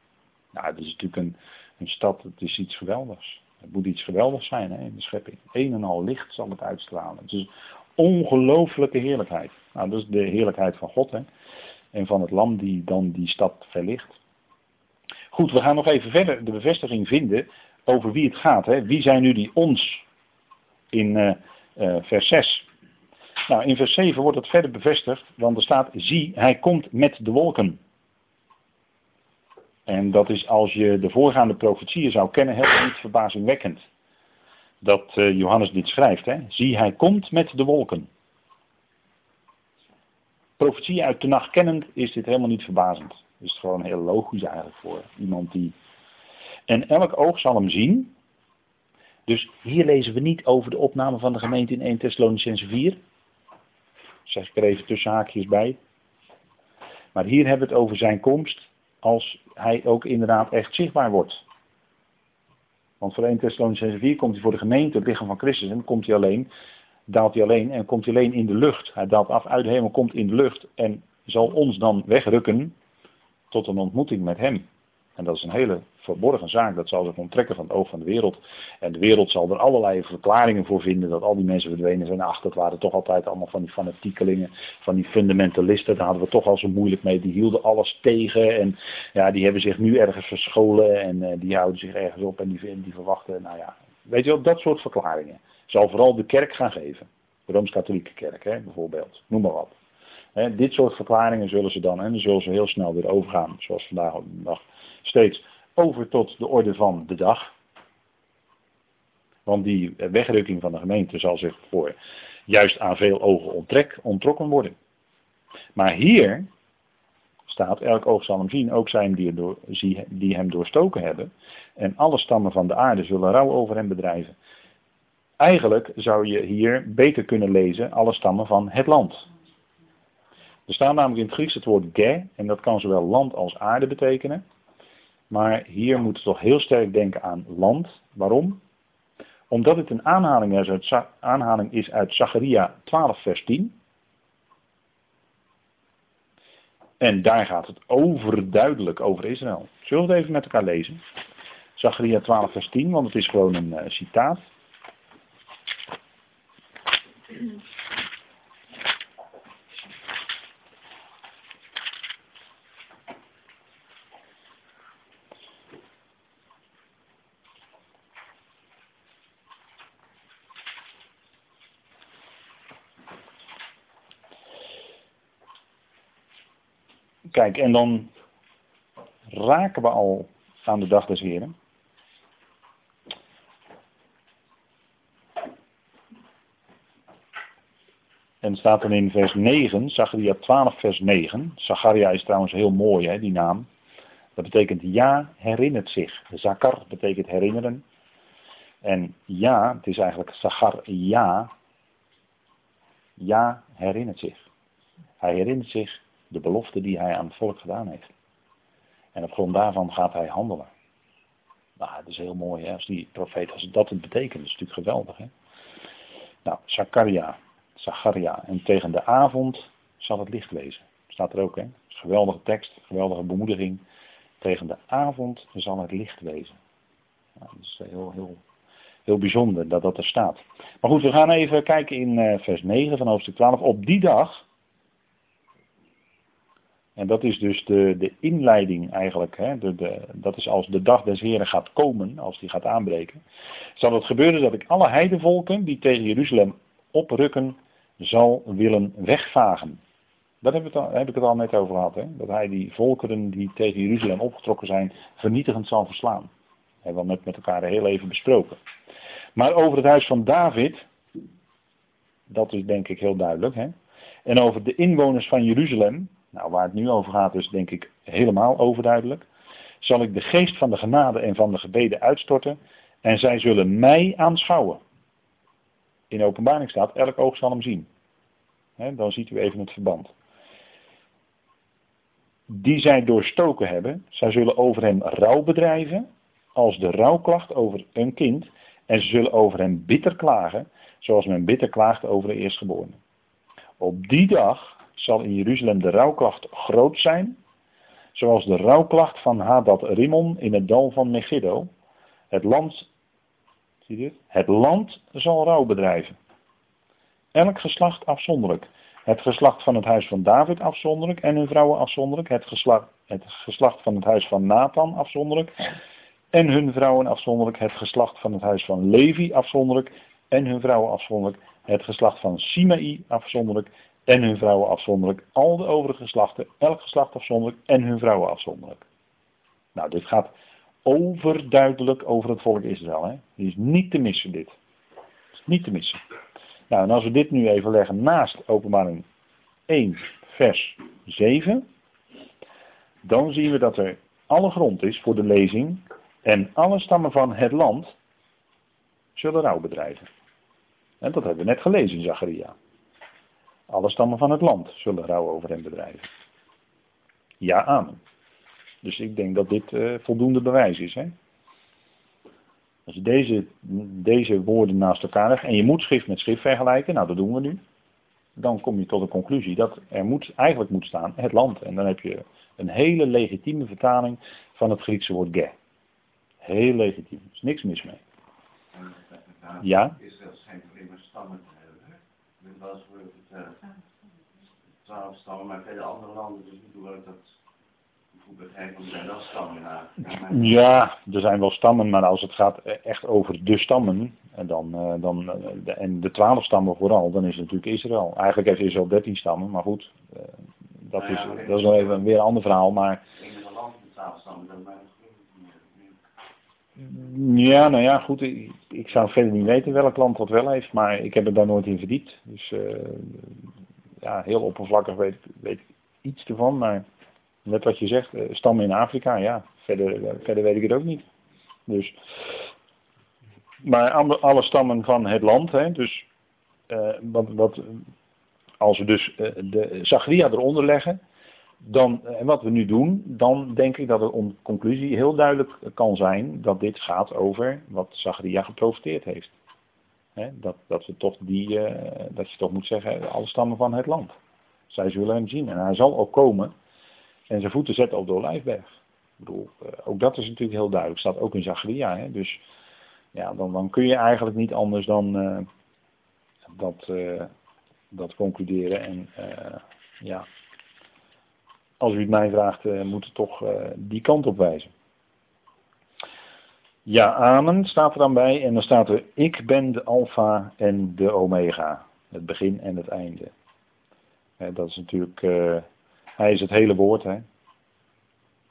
Nou, dat is natuurlijk een, een stad, het is iets geweldigs. Het moet iets geweldigs zijn hè, in de schepping. Een en al licht zal het uitstralen. Is ongelooflijke heerlijkheid. Nou, dat is de heerlijkheid van God. Hè. En van het lam die dan die stad verlicht. Goed, we gaan nog even verder de bevestiging vinden over wie het gaat. Hè. Wie zijn nu die ons in uh, uh, vers 6? Nou, in vers 7 wordt het verder bevestigd, want er staat, zie, hij komt met de wolken. En dat is als je de voorgaande profetieën zou kennen, helemaal niet verbazingwekkend. Dat uh, Johannes dit schrijft. Hè? Zie, hij komt met de wolken. Profetieën uit de nacht kennend is dit helemaal niet verbazend. Is het gewoon heel logisch eigenlijk voor iemand die. En elk oog zal hem zien. Dus hier lezen we niet over de opname van de gemeente in 1 Thessalonicense 4. Zeg ik er even tussen haakjes bij. Maar hier hebben we het over zijn komst als hij ook inderdaad echt zichtbaar wordt. Want voor 1 Thessalonicense 4 komt hij voor de gemeente, het lichaam van Christus, en komt hij alleen, daalt hij alleen en komt hij alleen in de lucht. Hij daalt af uit de hemel, komt in de lucht en zal ons dan wegrukken tot een ontmoeting met hem. En dat is een hele verborgen zaak. Dat zal zich onttrekken van het oog van de wereld. En de wereld zal er allerlei verklaringen voor vinden dat al die mensen verdwenen zijn. Ach, dat waren toch altijd allemaal van die fanatiekelingen, van die fundamentalisten. Daar hadden we toch al zo moeilijk mee. Die hielden alles tegen. En ja, die hebben zich nu ergens verscholen. En uh, die houden zich ergens op en die, die verwachten. Nou ja, weet je wel, dat soort verklaringen. Zal vooral de kerk gaan geven. De Rooms-Katholieke kerk, hè, bijvoorbeeld. Noem maar wat. dit soort verklaringen zullen ze dan, en dan zullen ze heel snel weer overgaan, zoals vandaag op de dag steeds over tot de orde van de dag. Want die wegrukking van de gemeente zal zich voor juist aan veel ogen ontrokken worden. Maar hier staat, elk oog zal hem zien, ook zijn die, door, die hem doorstoken hebben. En alle stammen van de aarde zullen rouw over hem bedrijven. Eigenlijk zou je hier beter kunnen lezen, alle stammen van het land. Er staat namelijk in het Grieks het woord ge, en dat kan zowel land als aarde betekenen. Maar hier moeten we toch heel sterk denken aan land. Waarom? Omdat het een aanhaling is uit, aanhaling is uit Zacharia 12 vers 10. En daar gaat het overduidelijk over Israël. Zullen we het even met elkaar lezen? Zacharia 12 vers 10, want het is gewoon een uh, citaat. Kijk, en dan raken we al aan de dag des Heren. En staat dan in vers 9, Zacharia 12 vers 9. Zacharia is trouwens heel mooi, hè, die naam. Dat betekent ja, herinnert zich. Zakar betekent herinneren. En ja, het is eigenlijk Zachar ja. Ja, herinnert zich. Hij herinnert zich de belofte die hij aan het volk gedaan heeft. En op grond daarvan gaat hij handelen. Nou, dat is heel mooi hè, als die profeet, als dat het betekent, dat is natuurlijk geweldig. Hè? Nou, Zakaria Zacharia. En tegen de avond zal het licht wezen. Staat er ook, hè? Geweldige tekst, geweldige bemoediging. Tegen de avond zal het licht wezen. dat is heel, heel, heel bijzonder dat dat er staat. Maar goed, we gaan even kijken in eh, vers 9 van hoofdstuk 12. Op die dag, en dat is dus de, de inleiding eigenlijk, hè, de, de, dat is als de dag des Heren gaat komen, als die gaat aanbreken, zal het gebeuren dat ik alle heidevolken die tegen Jeruzalem oprukken, zal willen wegvagen. Daar heb, heb ik het al net over gehad. Hè? Dat hij die volkeren die tegen Jeruzalem opgetrokken zijn, vernietigend zal verslaan. Dat hebben we net met elkaar heel even besproken. Maar over het huis van David, dat is denk ik heel duidelijk. Hè? En over de inwoners van Jeruzalem, nou waar het nu over gaat is denk ik helemaal overduidelijk. Zal ik de geest van de genade en van de gebeden uitstorten en zij zullen mij aanschouwen. In openbaring staat, elk oog zal hem zien. dan ziet u even het verband die zij doorstoken hebben. Zij zullen over hem rouw bedrijven, als de rouwklacht over een kind. En ze zullen over hem bitter klagen, zoals men bitter klaagt over de eerstgeborene. Op die dag zal in Jeruzalem de rouwklacht groot zijn, zoals de rouwklacht van Hadad Rimon in het dal van Megiddo. Het land, zie dit? Het land zal rouw bedrijven. Elk geslacht afzonderlijk. Het geslacht van het huis van David afzonderlijk en hun vrouwen afzonderlijk. Het geslacht, het geslacht van het huis van Nathan afzonderlijk en hun vrouwen afzonderlijk. Het geslacht van het huis van Levi afzonderlijk en hun vrouwen afzonderlijk. Het geslacht van Simei afzonderlijk en hun vrouwen afzonderlijk. Al de overige geslachten, elk geslacht afzonderlijk en hun vrouwen afzonderlijk. Nou, dit gaat overduidelijk over het volk Israël. Hè? Die is niet te missen dit. Is niet te missen. Nou, en als we dit nu even leggen naast openbaring 1, vers 7, dan zien we dat er alle grond is voor de lezing en alle stammen van het land zullen rouw bedrijven. En dat hebben we net gelezen in Zacharia. Alle stammen van het land zullen rouw over hem bedrijven. Ja, amen. Dus ik denk dat dit uh, voldoende bewijs is. Hè? Als je deze, deze woorden naast elkaar legt en je moet schrift met schrift vergelijken, nou dat doen we nu, dan kom je tot de conclusie dat er moet, eigenlijk moet staan het land. En dan heb je een hele legitieme vertaling van het Griekse woord ge. Heel legitiem. Er is niks mis mee. Ja? Israël schijnt alleen maar stammen. Dit was het twaalf stammen, maar vele andere landen dus niet hoe dat ja, er zijn wel stammen, maar als het gaat echt over de stammen, dan, eh, dan, eh, en de twaalf stammen vooral, dan is het natuurlijk Israël. Eigenlijk heeft Israël dertien stammen, maar goed, eh, dat, is, dat is nog even weer een ander verhaal. Maar... Ja, nou ja, goed, ik, zou verder niet weten welk land dat wel heeft, maar ik heb het daar nooit in verdiept. Dus ja, heel oppervlakkig weet, weet ik iets ervan, maar... Net wat je zegt, eh, stammen in Afrika, ja. Verder, eh, verder weet ik het ook niet. Dus, maar alle stammen van het land, hè, dus wat, wat, als we dus de Zachria eronder leggen, dan, en wat we nu doen, dan denk ik dat om conclusie heel duidelijk kan zijn dat dit gaat over wat Zachria geprofiteerd heeft. dat, dat, we toch die, dat je toch moet zeggen, alle stammen van het land. Zij zullen hem zien. En hij zal ook komen en zijn voeten zetten op de olijfberg. Ik bedoel, eh, ook dat is natuurlijk heel duidelijk. Staat ook in Zacharia. Hè? Dus ja, dan, dan kun je eigenlijk niet anders dan dat, dat concluderen. En ja, als u het mij vraagt, moet het toch die kant op wijzen. Ja, amen staat er dan bij. En dan staat er, ik ben de alfa en de omega. Het begin en het einde. dat is natuurlijk hij is het hele woord. Hè?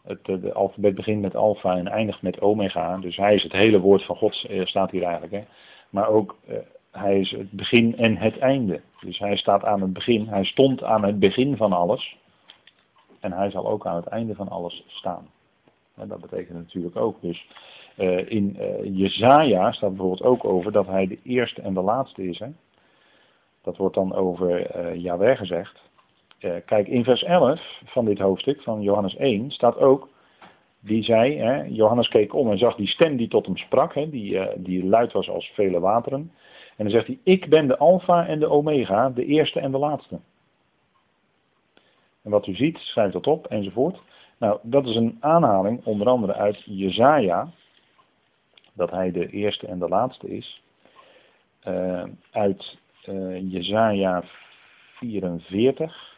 Het de alfabet begint met alfa en eindigt met omega. Dus hij is het hele woord van God, eh, staat hier eigenlijk. Hè? Maar ook, uh, hij is het begin en het einde. Dus hij staat aan het begin. Hij stond aan het begin van alles. En hij zal ook aan het einde van alles staan. En dat betekent natuurlijk ook. Dus uh, in uh, Jezaja staat bijvoorbeeld ook over dat hij de eerste en de laatste is. Hè? Dat wordt dan over uh, Yahweh gezegd. Eh, kijk, in vers 11 van dit hoofdstuk, van Johannes 1, staat ook die zei, hè, Johannes keek om en zag die stem die tot hem sprak, hè, die, die luid was als vele wateren. En dan zegt hij, ik ben de alfa en de omega, de eerste en de laatste. En wat u ziet, schrijft dat op, enzovoort. Nou, dat is een aanhaling, onder andere uit Jezaja, dat hij de eerste en de laatste is. Uh, uit uh, Jezaja 44.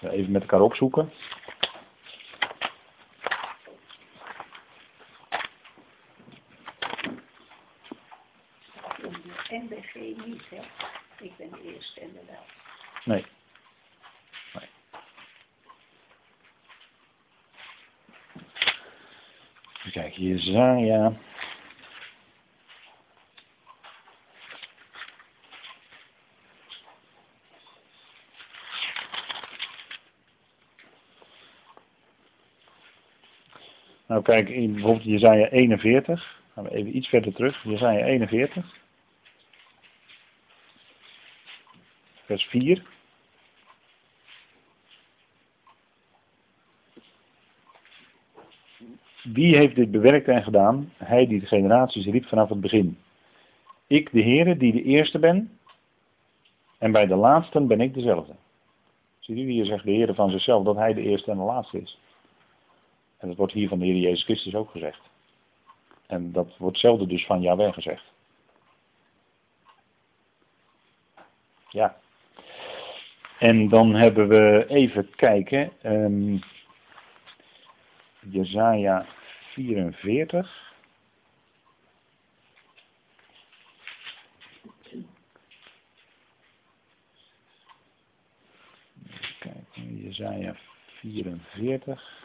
Even met elkaar opzoeken. Ik ben de eerste en de wel. Nee. nee. Kijken, Jezaja. Nou kijk, bijvoorbeeld Jezaja 41, gaan we even iets verder terug, Jezaja 41, vers 4. Wie heeft dit bewerkt en gedaan? Hij die de generaties riep vanaf het begin. Ik, de Heere, die de eerste ben, en bij de laatsten ben ik dezelfde. Ziet u, hier zegt de Heer van zichzelf dat hij de eerste en de laatste is. En dat wordt hier van de Heer Jezus Christus ook gezegd. En dat wordt zelden dus van Yahweh gezegd. Ja. En dan hebben we even kijken. Um, Jezaja 44. Even kijken, Jezaja 44.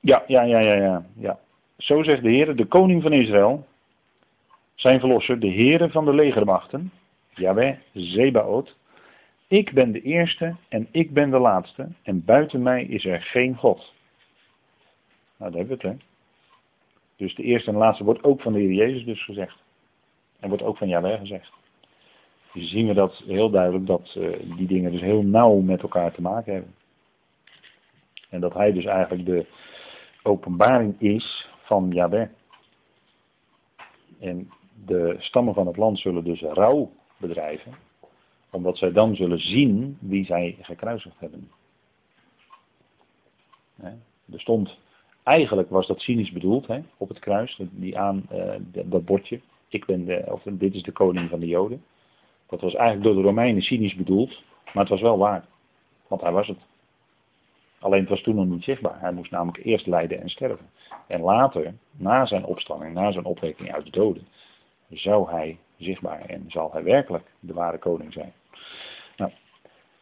Ja, ja, ja, ja, ja, ja. Zo zegt de Heer, de koning van Israël, zijn verlosser, de Heere van de legermachten, Jaweh, Zebaot. Ik ben de eerste en ik ben de laatste en buiten mij is er geen God. Nou, daar hebben we het, hè. Dus de eerste en de laatste wordt ook van de Heer Jezus dus gezegd. En wordt ook van Jaweh gezegd. Dus zien we dat heel duidelijk dat uh, die dingen dus heel nauw met elkaar te maken hebben. En dat hij dus eigenlijk de openbaring is van Jabé. En de stammen van het land zullen dus rouw bedrijven, omdat zij dan zullen zien wie zij gekruisigd hebben. er stond, eigenlijk was dat cynisch bedoeld op het kruis, die aan, uh, dat bordje, ik ben de, of dit is de koning van de Joden. Dat was eigenlijk door de Romeinen cynisch bedoeld, maar het was wel waar, want hij was het. Alleen het was toen nog niet zichtbaar. Hij moest namelijk eerst lijden en sterven. En later, na zijn opstanding, na zijn opwekking uit de doden, zou hij zichtbaar en zal hij werkelijk de ware koning zijn. Nou,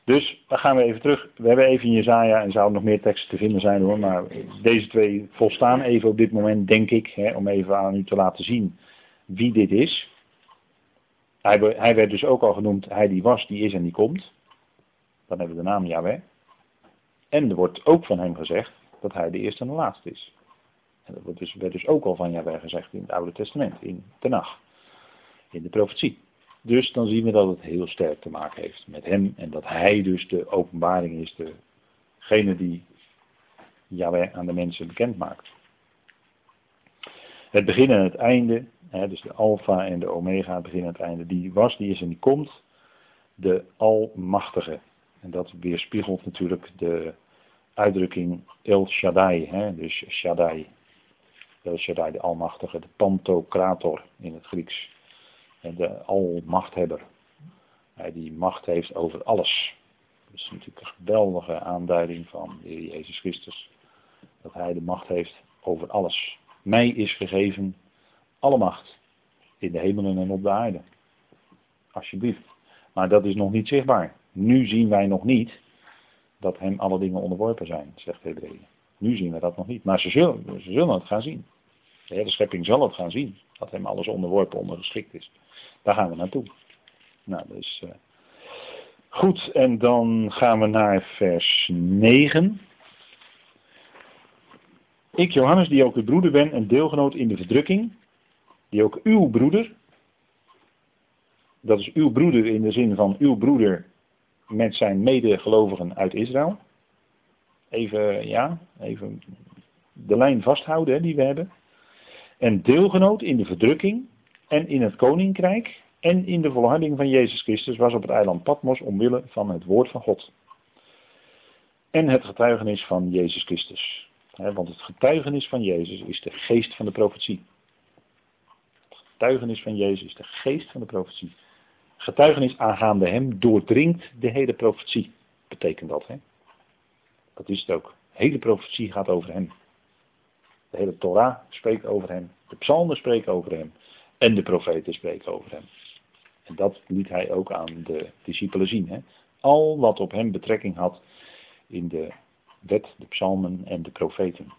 dus dan gaan we even terug. We hebben even in Jezaja en zouden nog meer teksten te vinden zijn hoor, maar deze twee volstaan even op dit moment, denk ik, hè, om even aan u te laten zien wie dit is. Hij, hij werd dus ook al genoemd, hij die was, die is en die komt. Dan hebben we de naam Yahweh. En er wordt ook van hem gezegd dat hij de eerste en de laatste is. En dat wordt dus, werd dus ook al van Yahweh gezegd in het Oude Testament, in Tenach, in de profetie. Dus dan zien we dat het heel sterk te maken heeft met hem en dat hij dus de openbaring is, degene die Yahweh aan de mensen bekend maakt. Het begin en het einde, hè, dus de alfa en de omega, het begin en het einde, die was, die is en die komt, de almachtige. En dat weerspiegelt natuurlijk de uitdrukking El Shaddai, hè, dus Shaddai. El Shaddai, de Almachtige, de Pantocrator in het Grieks. De Almachthebber. Hij die macht heeft over alles. Dat is natuurlijk een geweldige aanduiding van de Heer Jezus Christus. Dat hij de macht heeft over alles. Mij is gegeven alle macht. In de hemelen en op de aarde. Alsjeblieft. Maar dat is nog niet zichtbaar. Nu zien wij nog niet dat hem alle dingen onderworpen zijn, zegt Hebreeën. Nu zien we dat nog niet. Maar ze zullen, ze zullen het gaan zien. De hele schepping zal het gaan zien. Dat hem alles onderworpen, ondergeschikt is. Daar gaan we naartoe. Nou, dus. Uh, goed, en dan gaan we naar vers 9. Ik, Johannes, die ook uw broeder ben en deelgenoot in de verdrukking die ook uw broeder, dat is uw broeder in de zin van uw broeder met zijn medegelovigen uit Israël. Even, ja, even de lijn vasthouden die we hebben. En deelgenoot in de verdrukking en in het koninkrijk en in de volharding van Jezus Christus was op het eiland Patmos omwille van het woord van God. En het getuigenis van Jezus Christus. want het getuigenis van Jezus is de geest van de profetie. Getuigenis van Jezus is de geest van de profetie. Getuigenis aangaande hem doordringt de hele profetie. Betekent dat, hè? Dat is het ook. De hele profetie gaat over hem. De hele Torah spreekt over hem. De psalmen spreken over hem. En de profeten spreken over hem. En dat liet hij ook aan de discipelen zien. Hè? Al wat op hem betrekking had in de wet, de psalmen en de profeten.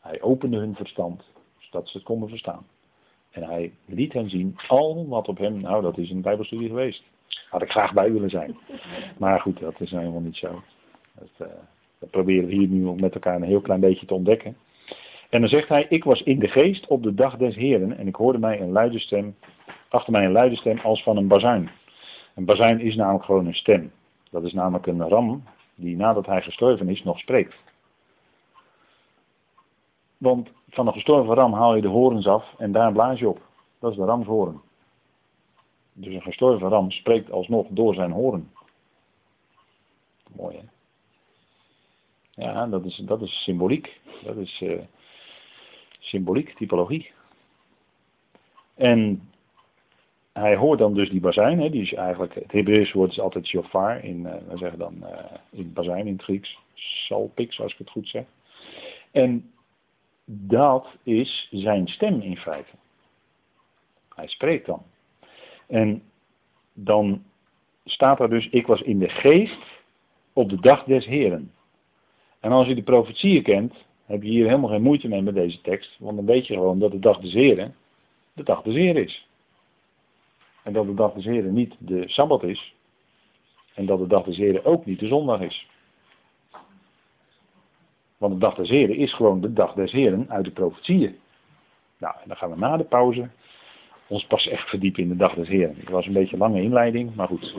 Hij opende hun verstand, zodat ze het konden verstaan. En hij liet hen zien al wat op hem, nou dat is een bijbelstudie geweest. Had ik graag bij willen zijn. Maar goed, dat is nou helemaal niet zo. Dat, uh, dat proberen we hier nu met elkaar een heel klein beetje te ontdekken. En dan zegt hij, ik was in de geest op de dag des Heren en ik hoorde mij een luide stem, achter mij een luide stem als van een bazuin. Een bazuin is namelijk gewoon een stem. Dat is namelijk een ram die nadat hij gestorven is nog spreekt. Want van een gestorven ram haal je de horens af en daar blaas je op. Dat is de ramshoorn. Dus een gestorven ram spreekt alsnog door zijn horen. Mooi hè? Ja, dat is, dat is symboliek. Dat is uh, symboliek, typologie. En hij hoort dan dus die bazuin, hè, die is eigenlijk, het Hebreeuws woord is altijd shofar, in, uh, we zeggen dan uh, in bazuin in het Grieks, salpix als ik het goed zeg. En dat is zijn stem in feite. Hij spreekt dan. En dan staat er dus, ik was in de geest op de dag des Heren. En als je de profetieën kent, heb je hier helemaal geen moeite mee met deze tekst, want dan weet je gewoon dat de dag des Heren de dag des Heren is. En dat de dag des Heren niet de Sabbat is. En dat de dag des Heren ook niet de zondag is. Want de dag des Heren is gewoon de dag des Heren uit de profetieën. Nou, en dan gaan we na de pauze ons pas echt verdiepen in de dag des Heren. Het was een beetje een lange inleiding, maar goed.